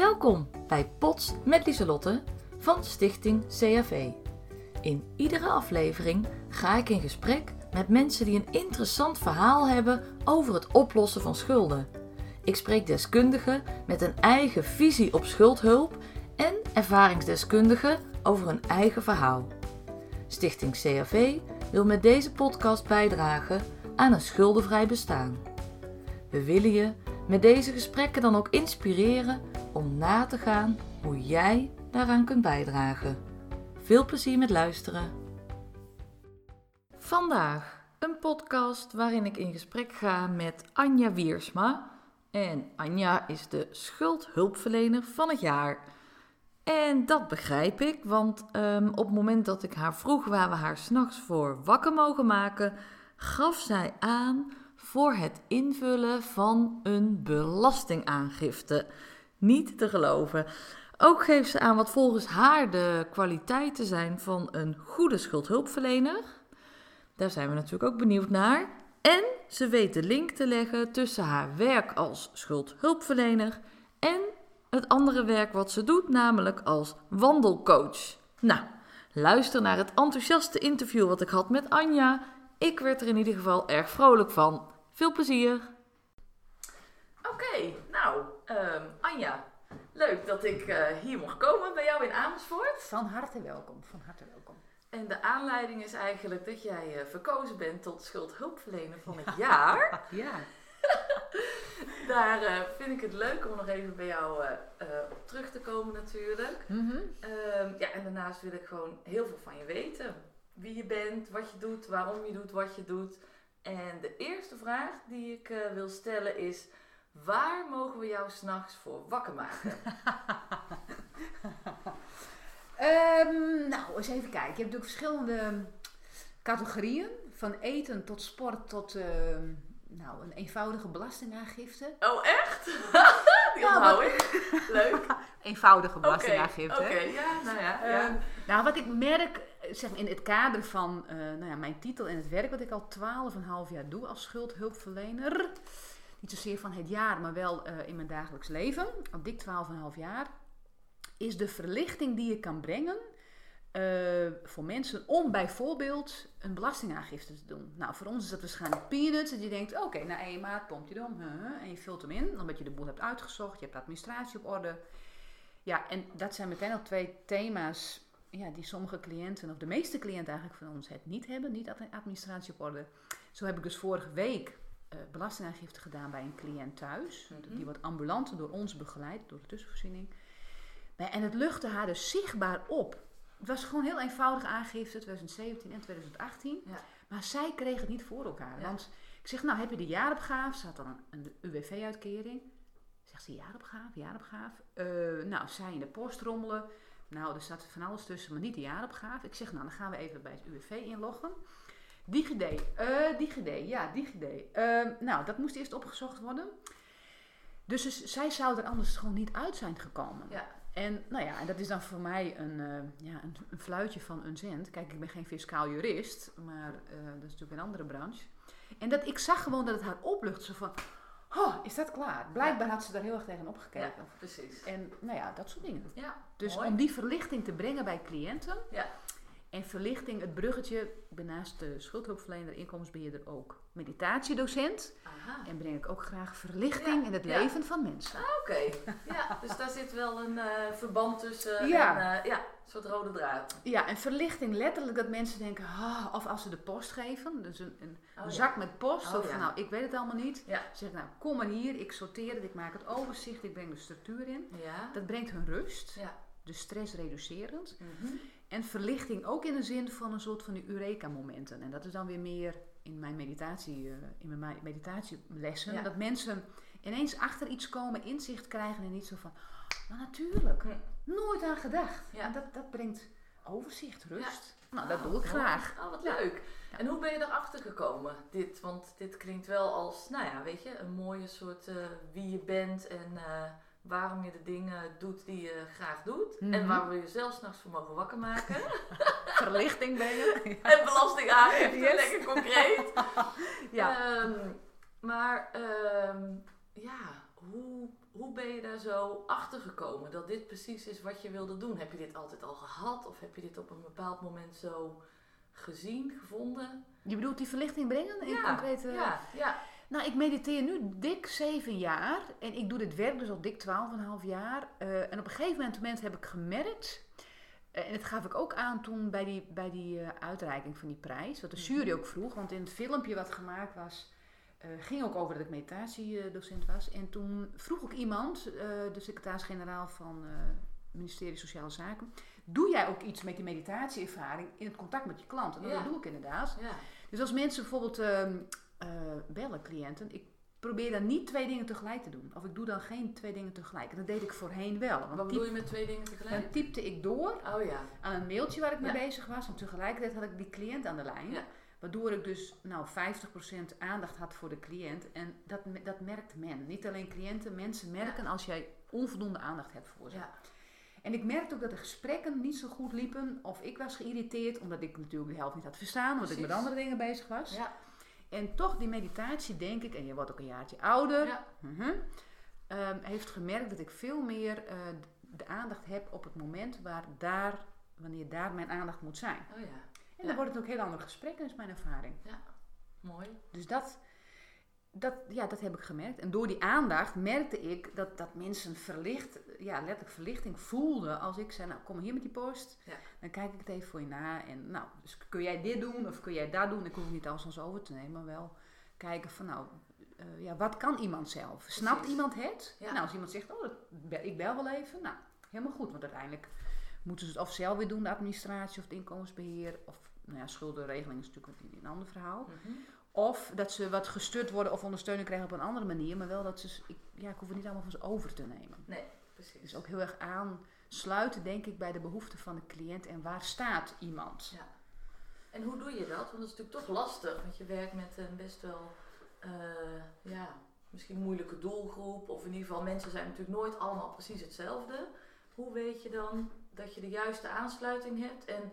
Welkom bij Pots met Lieselotte van Stichting CAV. In iedere aflevering ga ik in gesprek met mensen die een interessant verhaal hebben over het oplossen van schulden. Ik spreek deskundigen met een eigen visie op schuldhulp en ervaringsdeskundigen over hun eigen verhaal. Stichting CAV wil met deze podcast bijdragen aan een schuldenvrij bestaan. We willen je met deze gesprekken dan ook inspireren om na te gaan hoe jij daaraan kunt bijdragen. Veel plezier met luisteren. Vandaag een podcast waarin ik in gesprek ga met Anja Wiersma. En Anja is de schuldhulpverlener van het jaar. En dat begrijp ik, want um, op het moment dat ik haar vroeg waar we haar s'nachts voor wakker mogen maken, gaf zij aan voor het invullen van een belastingaangifte. Niet te geloven. Ook geeft ze aan wat volgens haar de kwaliteiten zijn van een goede schuldhulpverlener. Daar zijn we natuurlijk ook benieuwd naar. En ze weet de link te leggen tussen haar werk als schuldhulpverlener en het andere werk wat ze doet, namelijk als wandelcoach. Nou, luister naar het enthousiaste interview wat ik had met Anja. Ik werd er in ieder geval erg vrolijk van. Veel plezier! Oké, nou, um, Anja, leuk dat ik uh, hier mocht komen bij jou in Amersfoort. Van harte welkom, van harte welkom. En de aanleiding is eigenlijk dat jij uh, verkozen bent tot schuldhulpverlener van het jaar. ja. Daar uh, vind ik het leuk om nog even bij jou op terug te komen natuurlijk. Mm -hmm. ja, en daarnaast wil ik gewoon heel veel van je weten. Wie je bent, wat je doet, waarom je doet wat je doet. En de eerste vraag die ik wil stellen is... Waar mogen we jou s'nachts voor wakker maken? um, nou, eens even kijken. Je hebt natuurlijk verschillende categorieën. Van eten tot sport tot uh, nou, een eenvoudige belastingaangifte. Oh, echt? Die onthoud ik. Leuk. eenvoudige belastingaangifte. Oké, okay, okay, ja, nou ja. ja. Um, nou, wat ik merk zeg in het kader van uh, nou ja, mijn titel en het werk wat ik al 12,5 jaar doe als schuldhulpverlener niet zozeer van het jaar, maar wel uh, in mijn dagelijks leven, al dik 12,5 jaar, is de verlichting die je kan brengen uh, voor mensen om bijvoorbeeld een belastingaangifte te doen. Nou, voor ons is dat waarschijnlijk peanuts, dat je denkt, oké, na 1 maart pompt je uh, en je vult hem in, omdat je de boel hebt uitgezocht, je hebt de administratie op orde. Ja, en dat zijn meteen al twee thema's ja, die sommige cliënten, of de meeste cliënten eigenlijk van ons, het niet hebben, niet administratie op orde. Zo heb ik dus vorige week uh, belastingaangifte gedaan bij een cliënt thuis. Mm -hmm. Die wordt ambulant door ons begeleid, door de tussenvoorziening. En het luchtte haar dus zichtbaar op. Het was gewoon heel eenvoudig aangifte, 2017 en 2018. Ja. Maar zij kreeg het niet voor elkaar. Ja. Want ik zeg, nou heb je de jaaropgave? Ze had dan een, een UWV-uitkering. Zegt ze, jaaropgave, jaaropgave. Uh, nou, zij in de post rommelen. Nou, er staat van alles tussen, maar niet de jaaropgave. Ik zeg, nou, dan gaan we even bij het UWV inloggen. DigiD, uh, DigiD, ja, DigiD. Uh, nou, dat moest eerst opgezocht worden. Dus, dus zij zou er anders gewoon niet uit zijn gekomen. Ja. En nou ja, en dat is dan voor mij een, uh, ja, een, een, fluitje van een cent. Kijk, ik ben geen fiscaal jurist, maar dat is natuurlijk een andere branche. En dat ik zag gewoon dat het haar oplucht. Zo van, oh, is dat klaar? Blijkbaar had ze daar heel erg tegen opgekeken. Ja, precies. En nou ja, dat soort dingen. Ja, dus mooi. om die verlichting te brengen bij cliënten. Ja. En verlichting, het bruggetje, ik ben naast de schuldhulpverlener, inkomensbeheerder ook meditatiedocent. Aha. En breng ik ook graag verlichting Ja, in het ja. leven van mensen. Ah, Oké, ja, dus daar zit wel een eh, verband tussen. Ja. En, eh, ja, een soort rode draad. Ja, en verlichting letterlijk dat mensen denken, ah, of als ze de post geven, dus een, een Oh, ja. zak met post, Oh, of nou, ik weet het allemaal niet. Zeg nou, kom maar hier, ik sorteer het, ik maak het overzicht, ik breng de structuur in. Ja. Dat brengt hun rust, Ja. dus stress reducerend. Mhm. En verlichting ook in de zin van een soort van die Eureka-momenten. En dat is dan weer meer in mijn, meditatie, eh, in mijn meditatielessen. Ja. Dat mensen ineens achter iets komen, inzicht krijgen en niet zo van... Maar natuurlijk, Hm. nooit aan gedacht. Ja. En dat, dat brengt overzicht, rust. Nou, Ah, dat doe ik graag. Oh, wat leuk. En hoe ben je erachter gekomen? Dit, want dit klinkt wel als, nou ja, weet je, een mooie soort eh, wie je bent en eh, waarom je de dingen doet die je graag doet. En Mhm. waar we je zelfs s'nachts voor mogen wakker maken. Verlichting brengen. en belastingaangifte, Yes. lekker concreet. ja. Ehm, maar ehm, ja, hoe, hoe hoe ben je daar zo achter gekomen dat dit precies is wat je wilde doen? Heb je dit altijd al gehad of heb je dit op een bepaald moment zo gezien, gevonden? Je bedoelt die verlichting brengen? In Ja, concrete... Ja, ja. Nou, ik mediteer nu dik zeven jaar. En ik doe dit werk dus al dik twaalf en een half jaar. Eh, en op een gegeven moment heb ik gemerkt... eh, en dat gaf ik ook aan toen bij die, bij die eh, uitreiking van die prijs. Wat de jury ook vroeg. Want in het filmpje wat gemaakt was... ging ook over dat ik meditatiedocent was. En toen vroeg ook iemand, de secretaris-generaal van het ministerie Sociale Zaken... Doe jij ook iets met die meditatieervaring in het contact met je klant? En dat Ja. doe ik inderdaad. ja. Dus als mensen bijvoorbeeld ehm, eh, bellen, cliënten, ik probeer dan niet twee dingen tegelijk te doen. Of ik doe dan geen twee dingen tegelijk. En dat deed ik voorheen wel. Want Wat bedoel je met twee dingen tegelijk? dan typte ik door Oh ja. aan een mailtje waar ik mee Ja. bezig was. En tegelijkertijd had ik die cliënt aan de lijn. Ja. Waardoor ik dus nou, 50% aandacht had voor de cliënt. En dat, dat merkt men. Niet alleen cliënten, mensen merken als jij onvoldoende aandacht hebt voor ze. Ja. En ik merkte ook dat de gesprekken niet zo goed liepen. Of ik was geïrriteerd, omdat ik natuurlijk de helft niet had verstaan. Omdat ik met andere dingen bezig was. Ja. En toch die meditatie, denk ik, en je wordt ook een jaartje ouder, Ja. mhm, ehm, heeft gemerkt dat ik veel meer eh, de aandacht heb op het moment waar daar, wanneer daar mijn aandacht moet zijn. Oh ja. En Ja. dan wordt het ook heel andere gesprekken, is mijn ervaring. Mooi. Dus dat, dat, ja, dat heb ik gemerkt. En door die aandacht merkte ik dat, dat mensen verlicht, ja, letterlijk verlichting voelden. Als ik zei, nou kom hier met die post, Ja. dan kijk ik het even voor je na. En nou, dus kun jij dit doen of kun jij dat doen? Ik hoef niet alles ons over te nemen, maar wel kijken van nou, eh, ja, wat kan iemand zelf? Snapt iemand het? Ja. Nou, als iemand zegt, oh, dat, ik bel wel even. Nou, helemaal goed, want uiteindelijk moeten ze het of zelf weer doen, de administratie of het inkomensbeheer. Of, nou ja, schuldenregeling is natuurlijk een, een ander verhaal. Mhm. Of dat ze wat gestut worden of ondersteuning krijgen op een andere manier. Maar wel dat ze, ik, ja, ik hoef het niet allemaal van ze over te nemen. Nee, precies. Dus ook heel erg aansluiten, denk ik, bij de behoeften van de cliënt. En waar staat iemand? Ja. En hoe doe je dat? Want dat is natuurlijk toch lastig, want je werkt met een best wel, eh, ja, misschien moeilijke doelgroep. Of in ieder geval, mensen zijn natuurlijk nooit allemaal precies hetzelfde. Hoe weet je dan dat je de juiste aansluiting hebt? En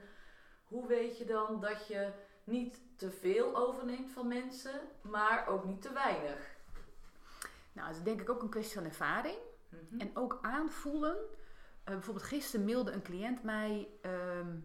hoe weet je dan dat je niet te veel overneemt van mensen, maar ook niet te weinig? Nou, dat is denk ik ook een kwestie van ervaring. Mhm. En ook aanvoelen. Eh, bijvoorbeeld gisteren mailde een cliënt mij ehm,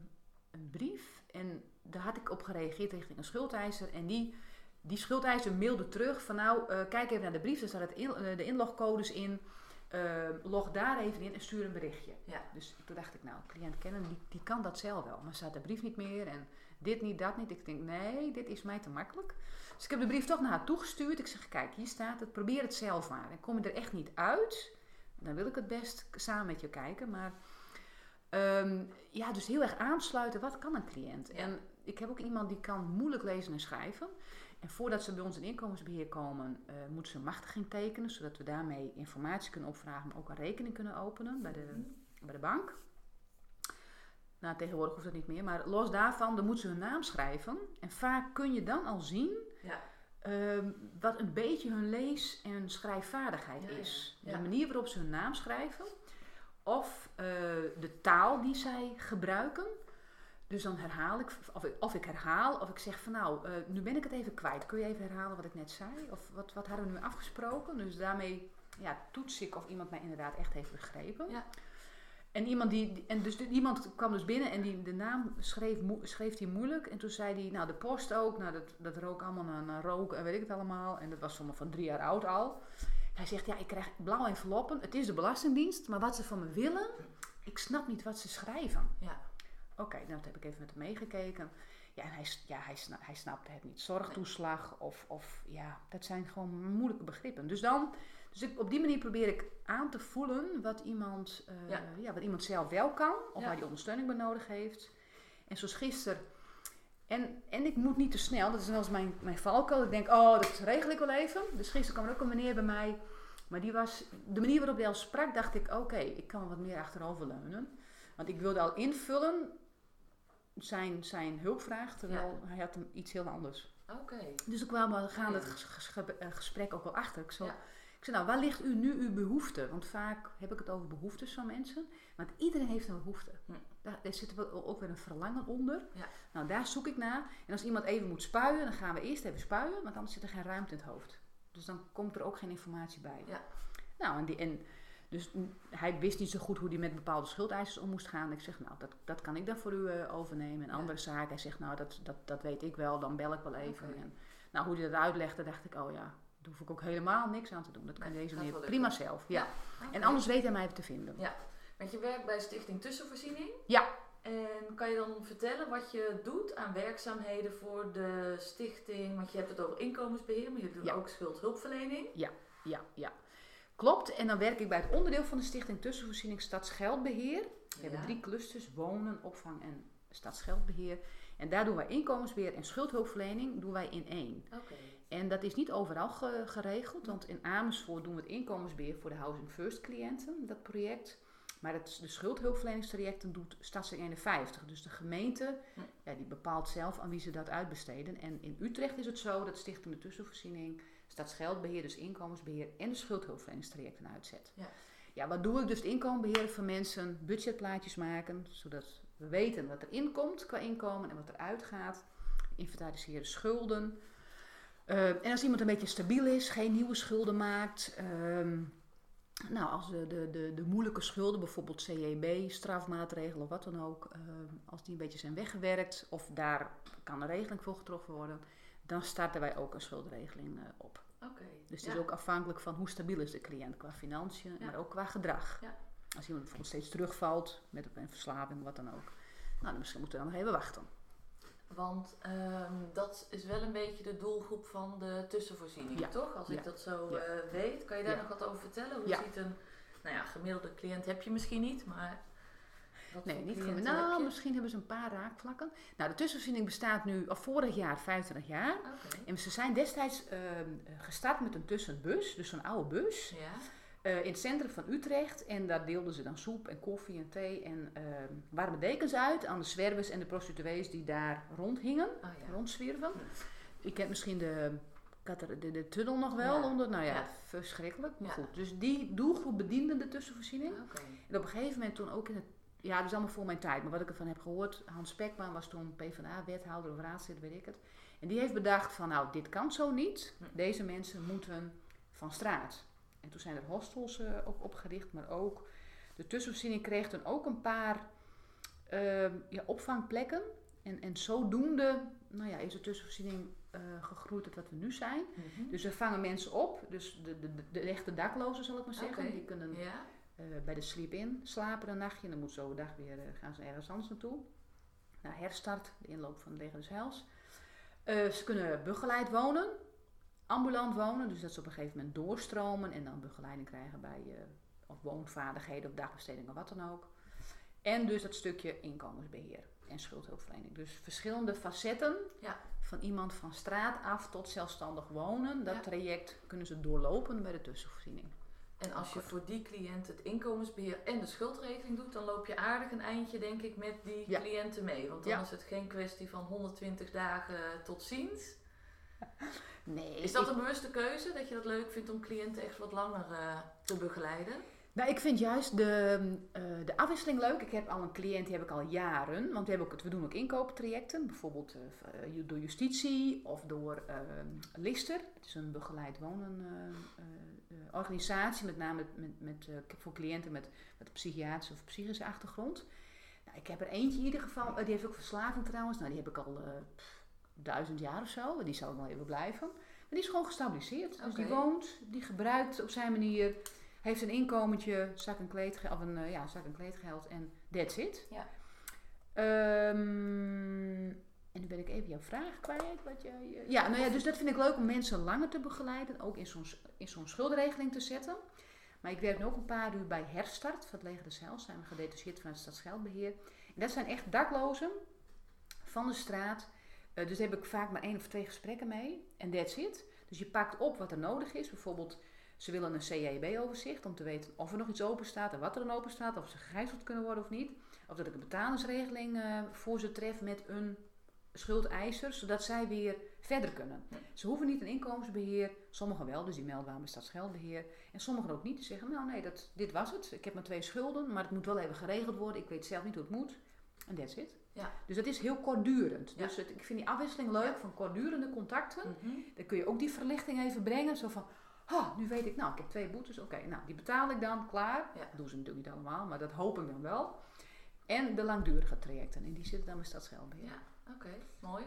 een brief. En daar had ik op gereageerd richting een schuldeiser. En die, die schuldeiser mailde terug van nou, eh, kijk even naar de brief. Daar het in, eh, de inlogcodes in. Eh, log daar even in en stuur een berichtje. Ja. Dus toen dacht ik, nou, cliënt kennen, die, die kan dat zelf wel. Maar staat de brief niet meer en dit niet, dat niet. Ik denk, nee, dit is mij te makkelijk. Dus ik heb de brief toch naar haar toegestuurd. Ik zeg, kijk, hier staat het. Probeer het zelf maar. En kom je er echt niet uit, dan wil ik het best samen met je kijken. Maar ehm, ja, dus heel erg aansluiten. Wat kan een cliënt? Ja. En ik heb ook iemand die kan moeilijk lezen en schrijven. En voordat ze bij ons in inkomensbeheer komen, eh moeten ze een machtiging tekenen. Zodat we daarmee informatie kunnen opvragen, maar ook een rekening kunnen openen bij de, bij de bank. Nou, tegenwoordig hoeft dat niet meer. Maar los daarvan, dan moeten ze hun naam schrijven. En vaak kun je dan al zien Ja. ehm, wat een beetje hun lees- en schrijfvaardigheid Ja, is. Ja. De manier waarop ze hun naam schrijven. Of eh, de taal die zij gebruiken. Dus dan herhaal ik, of ik, of ik herhaal, of ik zeg van nou, eh, nu ben ik het even kwijt. Kun je even herhalen wat ik net zei? Of wat, wat hadden we nu afgesproken? Dus daarmee ja, toets ik of iemand mij inderdaad echt heeft begrepen. Ja. En iemand die, en dus iemand kwam dus binnen en die de naam schreef, schreef hij moeilijk. En toen zei hij, nou de post ook, nou dat, dat rook allemaal naar, naar rook en weet ik het allemaal. En dat was zomaar van drie jaar oud al. Hij zegt, ja ik krijg blauwe enveloppen, het is de belastingdienst, maar wat ze van me willen, ik snap niet wat ze schrijven. Ja. Oké, nou dat heb ik even met hem meegekeken. Ja, en hij, ja, hij, sna- hij snapte het niet. Zorgtoeslag of, of ja, dat zijn gewoon moeilijke begrippen. Dus dan, dus ik, op die manier probeer ik aan te voelen wat iemand, eh, Ja. ja. wat iemand zelf wel kan. Of Ja. waar hij ondersteuning bij nodig heeft. En zoals gisteren. En, en ik moet niet te snel. Dat is wel eens mijn, mijn valkuil. Ik denk, oh, dat regel ik wel even. Dus gisteren kwam er ook een meneer bij mij. Maar die was, de manier waarop hij al sprak, dacht ik, oké, ik kan wat meer achteroverleunen. Want ik wilde al invullen zijn, zijn hulpvraag, terwijl hij had hem iets heel anders. Oké. Dus ik kwam we gaan Ja. het ges- ges- gesprek ook wel achter. Ik, zo, Ja. Ik zei, nou, waar ligt u nu uw behoefte? Want vaak heb ik het over behoeftes van mensen. Want iedereen heeft een behoefte. Hm. Daar, daar zit ook weer een verlangen onder. Ja. Nou, daar zoek ik naar. En als iemand even moet spuien, dan gaan we eerst even spuien. Want anders zit er geen ruimte in het hoofd. Dus dan komt er ook geen informatie bij. Ja. Nou, en, die, en dus hij wist niet zo goed hoe hij met bepaalde schuldeisers om moest gaan. Ik zeg, nou, dat, dat kan ik dan voor u eh, overnemen. En Ja. andere zaken, hij zegt, nou, dat, dat, dat weet ik wel, dan bel ik wel even. En, nou, hoe hij dat uitlegde, dacht ik, oh ja, daar hoef ik ook helemaal niks aan te doen. Dat kan Nee, deze meneer prima zelf. Ja. En anders weet hij mij te vinden. Ja. Want je werkt bij Stichting Tussenvoorziening. Ja. En kan je dan vertellen wat je doet aan werkzaamheden voor de stichting? Want je hebt het over inkomensbeheer, maar je doet Ja. ook schuldhulpverlening. Ja, ja. Klopt. En dan werk ik bij het onderdeel van de Stichting Tussenvoorziening Stadsgeldbeheer. We hebben Ja. drie clusters, wonen, opvang en stadsgeldbeheer. En daar doen wij inkomensbeheer en schuldhulpverlening doen wij in één. Oké. En dat is niet overal ge- geregeld, want in Amersfoort doen we het inkomensbeheer voor de Housing First cliënten, dat project. Maar het, de schuldhulpverleningstrajecten doet Stadsing 51. Dus de gemeente Hm. ja, die bepaalt zelf aan wie ze dat uitbesteden. En in Utrecht is het zo dat Stichting de Tussenvoorziening, Stadsgeldbeheer, dus inkomensbeheer en de schuldhulpverleningstrajecten uitzet. Ja. ja, wat doe ik dus? Het inkomenbeheer voor mensen, budgetplaatjes maken, zodat we weten wat er inkomt qua inkomen en wat er uitgaat. Inventariseren schulden. Uh, en als iemand een beetje stabiel is, geen nieuwe schulden maakt. ehm, nou, als de, de, de, de moeilijke schulden, bijvoorbeeld CEB, strafmaatregelen of wat dan ook, ehm, als die een beetje zijn weggewerkt of daar kan een regeling voor getroffen worden, dan starten wij ook een schuldregeling eh, op. Oké. Dus het Ja. is ook afhankelijk van hoe stabiel is de cliënt qua financiën, Ja. maar ook qua gedrag. Ja. Als iemand bijvoorbeeld steeds terugvalt met een verslaving, wat dan ook, nou, dan misschien moeten we dan nog even wachten. Want ehm, dat is wel een beetje de doelgroep van de tussenvoorziening, Ja. toch? Als ik dat zo Ja. eh, weet. Kan je daar nog wat over vertellen? Hoe ziet een nou ja, gemiddelde cliënt heb je misschien niet, maar wat Nee, niet gewoon. Nou, heb misschien hebben ze een paar raakvlakken. Nou, de tussenvoorziening bestaat nu, of vorig jaar, 25 jaar. Oké. En ze zijn destijds ehm, gestart met een tussenbus, dus zo'n oude bus, Ja. Eh, in het centrum van Utrecht. En daar deelden ze dan soep en koffie en thee en ehm, warme dekens uit aan de zwervers en de prostituees die daar rondhingen, Oh ja. rondzwierven. Je kent misschien de, de, de tunnel nog wel Ja. onder, nou ja, verschrikkelijk. Maar goed, dus die doelgroep bediende de tussenvoorziening. Oké. En op een gegeven moment toen ook in het... Ja, dat is allemaal voor mijn tijd. Maar wat ik ervan heb gehoord... Hans Spekman was toen PvdA-wethouder of raadslid, weet ik het. En die heeft bedacht van... Nou, dit kan zo niet. Hm. Deze mensen moeten van straat. En toen zijn er hostels eh, ook opgericht. Maar ook... De tussenvoorziening kreeg toen ook een paar ehm, ja, opvangplekken. En, en zodoende nou ja, is de tussenvoorziening eh, gegroeid tot wat we nu zijn. Mhm. Dus we vangen mensen op. Dus de, de, de, de echte daklozen, zal ik maar zeggen. Die kunnen Ja. eh, bij de sleep-in slapen een nachtje. En dan moet zo een dag weer, gaan ze ergens anders naartoe. Naar herstart, de inloop van het leger des Heils. Eh, ze kunnen begeleid wonen, ambulant wonen. Dus dat ze op een gegeven moment doorstromen en dan begeleiding krijgen bij eh, of woonvaardigheden of dagbesteding of wat dan ook. En dus dat stukje inkomensbeheer en schuldhulpverlening. Dus verschillende facetten Ja. van iemand van straat af tot zelfstandig wonen. Dat Ja. traject kunnen ze doorlopen bij de tussenvoorziening. En als je voor die cliënt het inkomensbeheer en de schuldregeling doet, dan loop je aardig een eindje, denk ik, met die Ja. cliënten mee. Want dan Ja. is het geen kwestie van 120 dagen tot ziens. Nee, Is dat ik- een bewuste keuze, dat je dat leuk vindt om cliënten echt wat langer eh, te begeleiden? Nou, ik vind juist de, eh, de afwisseling leuk. Ik heb al een cliënt, die heb ik al jaren. Want we, hebben ook, we doen ook inkooptrajecten. Bijvoorbeeld eh, door justitie of door eh, Lister. Het is een begeleid wonen organisatie. Met name met, met, voor cliënten met, met psychiatrische of psychische achtergrond. Nou, ik heb er eentje in ieder geval. die heeft ook verslaving trouwens. Nou, die heb ik al pff, duizend jaar of zo. Die zal nog wel even blijven. Maar die is gewoon gestabiliseerd. Dus die woont, die gebruikt op zijn manier heeft een inkomentje, zak en kleedgeld, of een, eh, ja, zak en kleedgeld en that's it. Ja. Ehm, en nu ben ik even jouw vraag kwijt. Wat jij, ja, nou ja, dus dat vind ik leuk om mensen langer te begeleiden. Ook in zo'n, in zo'n schuldregeling te zetten. Maar ik werk nu ook een paar uur bij Herstart van het Leger Heils. Zijn we gedetacheerd vanuit het Stadsgeldbeheer. En dat zijn echt daklozen van de straat. Eh, dus daar heb ik vaak maar één of twee gesprekken mee. En that's it. Dus je pakt op wat er nodig is. Bijvoorbeeld ze willen een CJB-overzicht om te weten of er nog iets open staat en wat er dan open staat, of ze gegijzeld kunnen worden of niet. Of dat ik een betalingsregeling eh, voor ze tref met een schuldeiser, zodat zij weer verder kunnen. Ze hoeven niet een inkomensbeheer, sommigen wel, dus die melden aan bij Stadsgeldbeheer. En sommigen ook niet, die zeggen, nou nee, dat, dit was het. Ik heb maar twee schulden, maar het moet wel even geregeld worden. Ik weet zelf niet hoe het moet. En that's it. Ja. Dus dat is heel kortdurend. Ja. Dus het, ik vind die afwisseling leuk van kortdurende contacten. Mhm. Dan kun je ook die verlichting even brengen. Zo van, Oh, nu weet ik, nou, ik heb twee boetes. Oké, nou, die betaal ik dan, klaar. Ja. Dat doen ze natuurlijk niet allemaal, maar dat hoop ik dan wel. En de langdurige trajecten, en die zitten dan bij Stadsgeldbeheer. Ja, oké, mooi.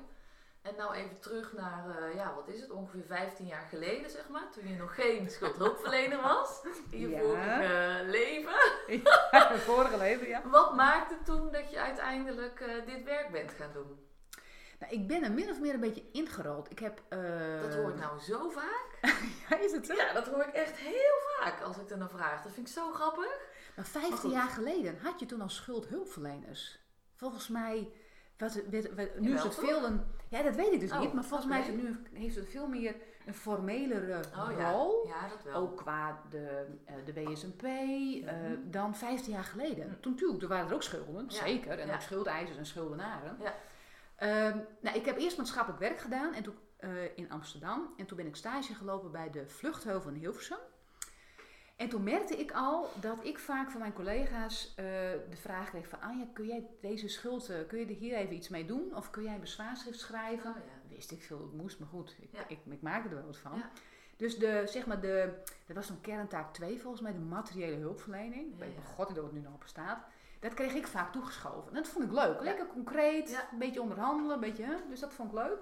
En nou even terug naar, eh, ja, wat is het, ongeveer 15 jaar geleden, zeg maar, toen je nog geen schuldhulpverlener was in je Ja. vorige leven. Vorige leven, ja. Wat maakte toen dat je uiteindelijk eh, dit werk bent gaan doen? Nou, ik ben er min of meer een beetje ingerold. Ik heb... eh, Dat hoor ik nou zo vaak. Ja, is het zo? Ja, dat hoor ik echt heel vaak als ik er naar vraag. Dat vind ik zo grappig. Maar 15 goed. jaar geleden had je toen al schuldhulpverleners. Volgens mij, wat, wat- wat- nu Jawel, is het toch? veel een... Ja, dat weet ik dus Oh, niet. Maar volgens mij is het nu, heeft het veel meer een formelere Oh ja, rol. ja dat wel. Ook qua de, eh, de WSMP eh, Mhm. dan 15 jaar geleden. Mhm. Toen natuurlijk, er waren er ook schulden, Ja, zeker. En ja. ook schuldeisers en schuldenaren. Ja. Ehm, nou, ik heb eerst maatschappelijk werk gedaan en toen, eh, in Amsterdam. En toen ben ik stage gelopen bij de Vluchtheuvel in Hilversum. En toen merkte ik al dat ik vaak van mijn collega's de vraag kreeg van... Anja, kun jij deze schuld, kun je er hier even iets mee doen? Of kun jij een bezwaarschrift schrijven? Oh, ja. Wist ik veel, het moest, maar goed, ik, Ja. ik, ik maakte er wel wat van. Ja. Dus de, zeg maar de, dat was zo'n kerntaak 2 volgens mij, de materiële hulpverlening. Ik weet god of het nu nog op bestaat. Dat kreeg ik vaak toegeschoven. En dat vond ik leuk. Lekker concreet, een beetje onderhandelen, een beetje, dus dat vond ik leuk.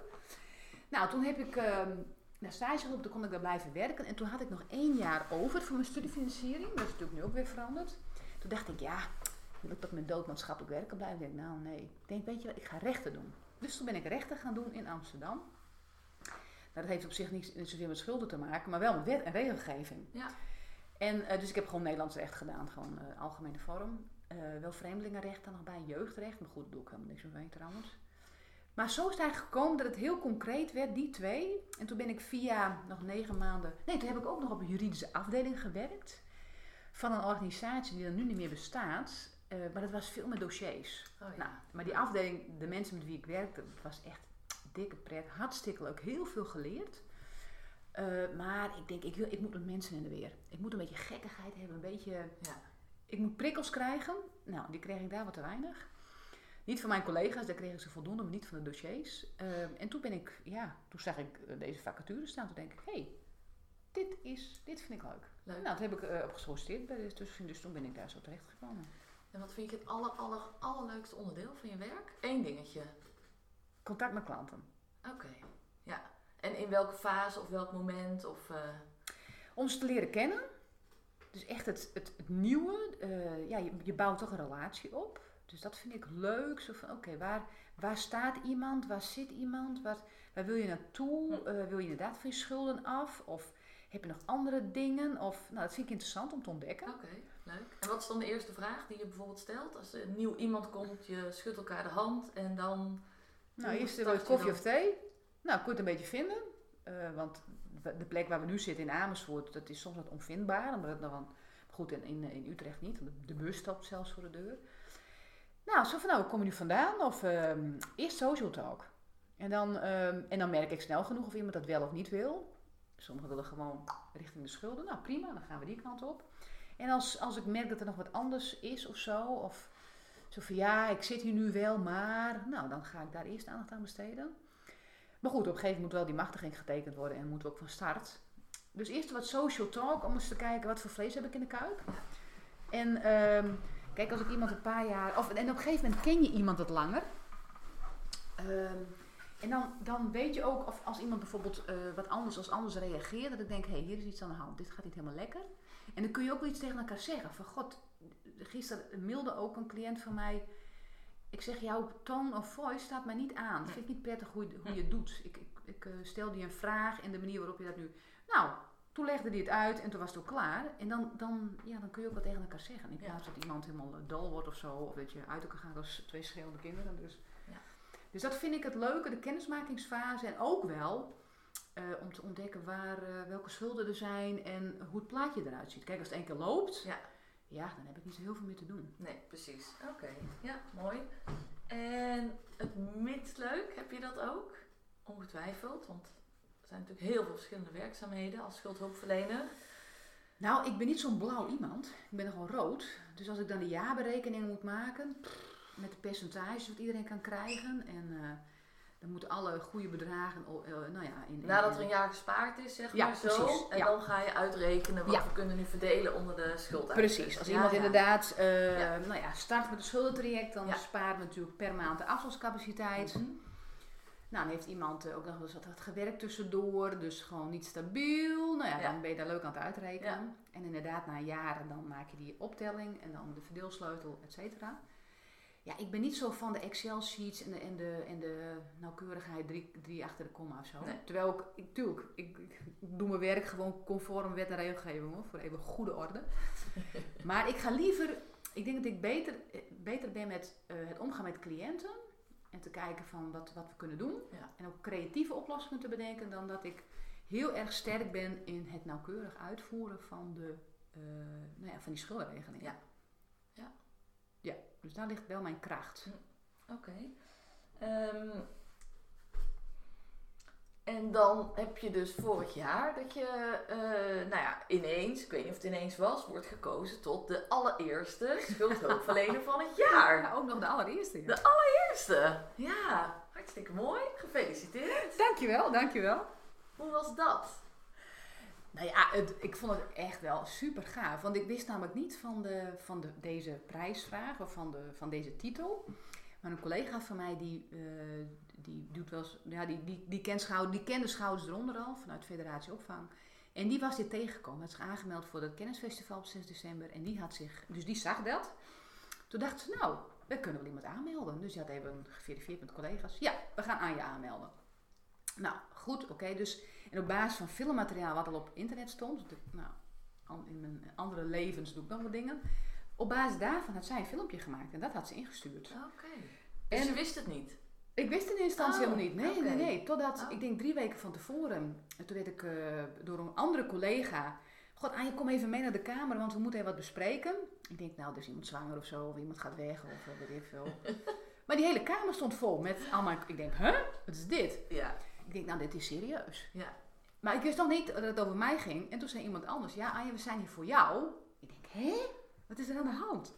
Nou, toen heb ik ehm naar stage gelopen, toen kon ik daar blijven werken. En toen had ik nog één jaar over voor mijn studiefinanciering. Dat is natuurlijk nu ook weer veranderd. Toen dacht ik, ja, wil ik tot mijn dood maatschappelijk werken blijven? Ik denk, nou nee. Ik denk, weet je wat, ik ga rechten doen. Dus toen ben ik rechten gaan doen in Amsterdam. Nou, dat heeft op zich niet, zozeer met schulden te maken, maar wel met wet en regelgeving. Ja. En eh, dus ik heb gewoon Nederlands recht gedaan, gewoon eh, algemene vorm. Eh, wel vreemdelingenrecht dan nog bij, jeugdrecht. Maar goed, daar doe ik helemaal niks mee trouwens. Maar zo is het eigenlijk gekomen dat het heel concreet werd, die twee. En toen ben ik via nog negen maanden... Nee, toen heb ik ook nog op een juridische afdeling gewerkt. Van een organisatie die er nu niet meer bestaat. Eh, maar dat was veel met dossiers. Oh, ja. Nou, maar die afdeling, de mensen met wie ik werkte, was echt dikke pret. Hartstikke leuk, heel veel geleerd. Eh, maar ik denk, ik, wil, ik moet met mensen in de weer. Ik moet een beetje gekkigheid hebben, een beetje... Ja. Ik moet prikkels krijgen. Nou, die kreeg ik daar wat te weinig. Niet van mijn collega's, daar kreeg ik ze voldoende, maar niet van de dossiers. Eh, en toen ben ik, ja, toen zag ik deze vacature staan. Toen denk ik, hé, hey, dit, is, dit vind ik leuk. Leuk. Nou, toen heb ik eh, op gesolliciteerd bij dus toen ben ik daar zo terecht gekomen. En wat vind je het aller, aller, allerleukste onderdeel van je werk? Eén dingetje. Contact met klanten. Oké, ja. En in welke fase of welk moment? Of, eh, Om ze te leren kennen. Dus echt het, het, het nieuwe. eh, ja, je, je bouwt toch een relatie op. Dus dat vind ik leuk. Zo van, oké, waar, waar staat iemand? Waar zit iemand? Waar, waar wil je naartoe? Hm. Eh, wil je inderdaad van je schulden af? Of heb je nog andere dingen? Of, nou, dat vind ik interessant om te ontdekken. Oké, leuk. En wat is dan de eerste vraag die je bijvoorbeeld stelt? Als er een nieuw iemand komt, je schudt elkaar de hand en dan... Nou, eerst je koffie dan? of thee. Nou, kun je het een beetje vinden. Eh, want de plek waar we nu zitten in Amersfoort, dat is soms wat onvindbaar. Omdat het een, goed, in, in, in Utrecht niet. want De bus stopt zelfs voor de deur. Nou, zo van, nou, kom je nu vandaan? Of ehm, eerst social talk. En dan, ehm, en dan merk ik snel genoeg of iemand dat wel of niet wil. Sommigen willen gewoon richting de schulden. Nou, prima, dan gaan we die kant op. En als, als ik merk dat er nog wat anders is of zo, of zo van ja, ik zit hier nu wel, maar. Nou, dan ga ik daar eerst aandacht aan besteden. Maar goed, op een gegeven moment moet wel die machtiging getekend worden en moeten we ook van start. Dus eerst wat social talk om eens te kijken wat voor vlees heb ik in de kuip. En ehm, kijk, als ik iemand een paar jaar. Of, en op een gegeven moment ken je iemand wat langer. Ehm, en dan, dan weet je ook of als iemand bijvoorbeeld eh, wat anders als anders reageert, dat ik denk, hé, hey, hier is iets aan de hand, dit gaat niet helemaal lekker. En dan kun je ook wel iets tegen elkaar zeggen. Van god, gisteren mailde ook een cliënt van mij. Ik zeg, jouw tone of voice staat mij niet aan. Ik vind het niet prettig hoe je, hoe je het doet. Ik, ik, ik eh, stelde je een vraag en de manier waarop je dat nu... Nou, toen legde hij het uit en toen was het ook klaar. En dan, dan, ja, dan kun je ook wat tegen elkaar zeggen. In Ja. plaats dat iemand helemaal eh, dol wordt of zo. Of dat je uit elkaar gaat als twee schreeuwende kinderen. Dus, Ja. dus dat vind ik het leuke, de kennismakingsfase. En ook wel eh, om te ontdekken waar, eh, welke schulden er zijn en hoe het plaatje eruit ziet. Kijk, als het één keer loopt, Ja. ja, dan heb ik niet zo heel veel meer te doen. Nee, precies. Oké, ja, mooi. En het minst leuk, heb je dat ook? Ongetwijfeld, want er zijn natuurlijk heel veel verschillende werkzaamheden als schuldhulpverlener. Nou, ik ben niet zo'n blauw iemand. Ik ben nogal rood. Dus als ik dan de jaarberekening moet maken, pff, met de percentages wat iedereen kan krijgen, en, eh, dan moeten alle goede bedragen, eh, nou ja... In, in- Nadat er een jaar gespaard is, zeg Ja, maar zo. precies, En ja. dan ga je uitrekenen wat we kunnen nu verdelen onder de schuld. Precies, als iemand inderdaad eh. Nou ja, start met een schuldentraject, dan sparen we natuurlijk per maand de afstandscapaciteit. Mhm. Nou, dan heeft iemand eh, ook nog eens wat gewerkt tussendoor, dus gewoon niet stabiel. Nou ja, Ja. dan ben je daar leuk aan het uitrekenen. En inderdaad, na jaren dan maak je die optelling en dan de verdeelsleutel, et cetera. Ja, ik ben niet zo van de Excel-sheets en de, en de, en de nauwkeurigheid drie, drie achter de komma of zo. Nee. Terwijl ik, ik, tuurlijk, ik, ik doe mijn werk gewoon conform wet en regelgeving hoor, voor even goede orde. maar ik ga liever, ik denk dat ik beter, beter ben met eh, het omgaan met cliënten. En te kijken van wat, wat we kunnen doen. Ja. En ook creatieve oplossingen te bedenken. Dan dat ik heel erg sterk ben in het nauwkeurig uitvoeren van, de, eh, nou ja, van die schuldenregeling. Ja. Ja, dus daar ligt wel mijn kracht. Oké. Ehm, en dan heb je dus vorig jaar dat je, eh, nou ja, ineens, ik weet niet of het ineens was, wordt gekozen tot de allereerste schuldhulpverlener van het jaar. Ja, ook nog de allereerste. Ja. De Eerste. Ja, hartstikke mooi. Gefeliciteerd. Dankjewel, dankjewel. Hoe was dat? Nou ja, ik vond het echt wel super gaaf. Want ik wist namelijk niet van, de, van de, deze prijsvraag of van, de, van deze titel. Maar een collega van mij die, eh, die doet wel ja, die, die, die, kent die kende Schouders eronder al vanuit Federatie Opvang. En die was dit tegengekomen. Had zich aangemeld voor het kennisfestival op 6 december. En die had zich, dus die zag dat. Toen dacht ze, nou, we kunnen wel iemand aanmelden. Dus die had even geverifieerd met collega's. Ja, we gaan aan je aanmelden. Nou, goed, oké. dus, en op basis van filmmateriaal wat al op internet stond. Nou, in mijn andere levens doe ik nog wat dingen. Op basis daarvan had zij een filmpje gemaakt. En dat had ze ingestuurd. Oké. Dus En- je wist het niet? Ik wist het in eerste instantie Oh, helemaal niet. Nee, nee, nee. Totdat, Oh. ik denk drie weken van tevoren, en toen werd ik eh, door een andere collega... God, Anja, kom even mee naar de kamer, want we moeten even wat bespreken. Ik denk, nou, er is iemand zwanger of zo, of iemand gaat weg, of eh, weet ik veel. maar die hele kamer stond vol met allemaal... Ik denk, huh? Wat is dit? Ja. Ik denk, nou, dit is serieus. Ja. Maar ik wist nog niet dat het over mij ging. En toen zei iemand anders, ja, Anja, we zijn hier voor jou. Ik denk, hé? Wat is er aan de hand?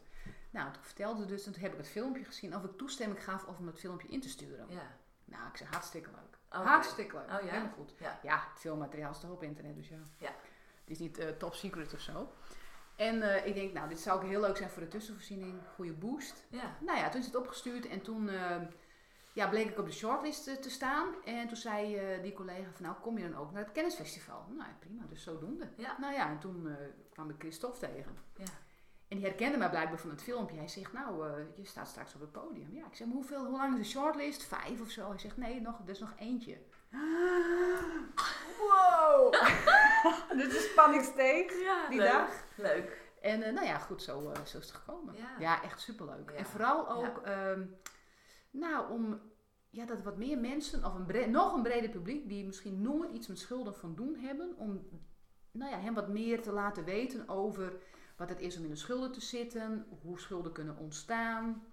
Nou, toen vertelde dus, en toen heb ik het filmpje gezien, of ik toestemming gaf om het filmpje in te sturen. Ja. Nou, ik zei, hartstikke leuk. Hartstikke leuk. Oh ja? Helemaal goed. Ja. Ja, het filmmateriaal is toch op internet, dus ja. Ja. Het is niet eh, top secret of zo. En eh, ik denk, nou, dit zou ook heel leuk zijn voor de tussenvoorziening. Goede boost. Ja. Nou ja, toen is het opgestuurd en toen eh, ja, bleek ik op de shortlist eh, te staan. En toen zei eh, die collega van, nou, kom je dan ook naar het kennisfestival? Nou, prima, dus zodoende. Ja. Nou ja, en toen eh, kwam ik Christophe tegen. Ja. En die herkende mij blijkbaar van het filmpje. Hij zegt, nou, je staat straks op het podium. Ja, ik zeg, maar hoeveel, hoe lang is de shortlist? Vijf of zo? Hij zegt, nee, nog, er is nog eentje. Wow! de spanning steeg Ja, die leuk. dag. Leuk. En nou ja, goed, zo, zo is het gekomen. Ja. Ja, echt superleuk. Ja. En vooral ook, ehm, nou, om ja, dat wat meer mensen, of een nog een breder publiek, die misschien nooit iets met schulden van doen hebben, om nou ja, hem wat meer te laten weten over wat het is om in de schulden te zitten, hoe schulden kunnen ontstaan,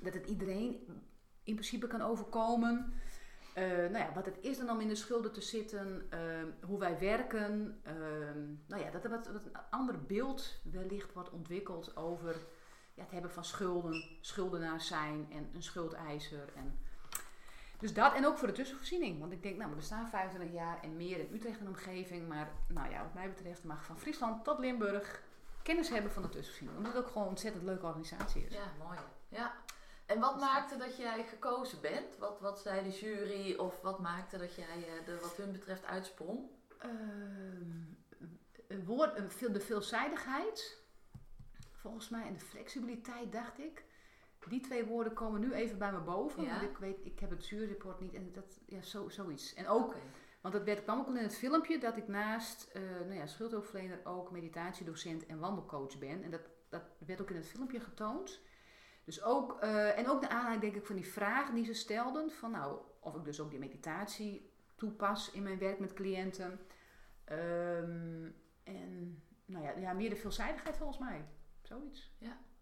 dat het iedereen in principe kan overkomen. Eh, nou ja, wat het is dan om in de schulden te zitten, ehm, hoe wij werken. ehm, nou ja, dat er wat een ander beeld wellicht wordt ontwikkeld over ja, het hebben van schulden, schuldenaar zijn en een schuldeiser. En dus dat en ook voor de tussenvoorziening. Want ik denk, nou, we bestaan 25 jaar en meer in Utrecht en omgeving. Maar nou ja, wat mij betreft mag van Friesland tot Limburg kennis hebben van de tussenvoorziening. Omdat het ook gewoon een ontzettend leuke organisatie is. Ja, mooi. Ja. En wat maakte dat jij gekozen bent? Wat, wat zei de jury of wat maakte dat jij eh, er wat hun betreft uitsprong? Ehm, een woord, de veelzijdigheid, volgens mij, en de flexibiliteit, dacht ik. Die twee woorden komen nu even bij me boven. Ja. Want ik weet, ik heb het juryrapport niet en dat, ja, zo, zoiets. En ook, want dat werd, kwam ook al in het filmpje, dat ik naast eh nou ja, schuldhulpverlener ook meditatiedocent en wandelcoach ben. En dat, dat werd ook in het filmpje getoond. Dus ook, eh, en ook de aanleiding denk ik van die vragen die ze stelden. Van nou, of ik dus ook die meditatie toepas in mijn werk met cliënten. Ehm, en nou ja, ja, meer de veelzijdigheid volgens mij. Zoiets.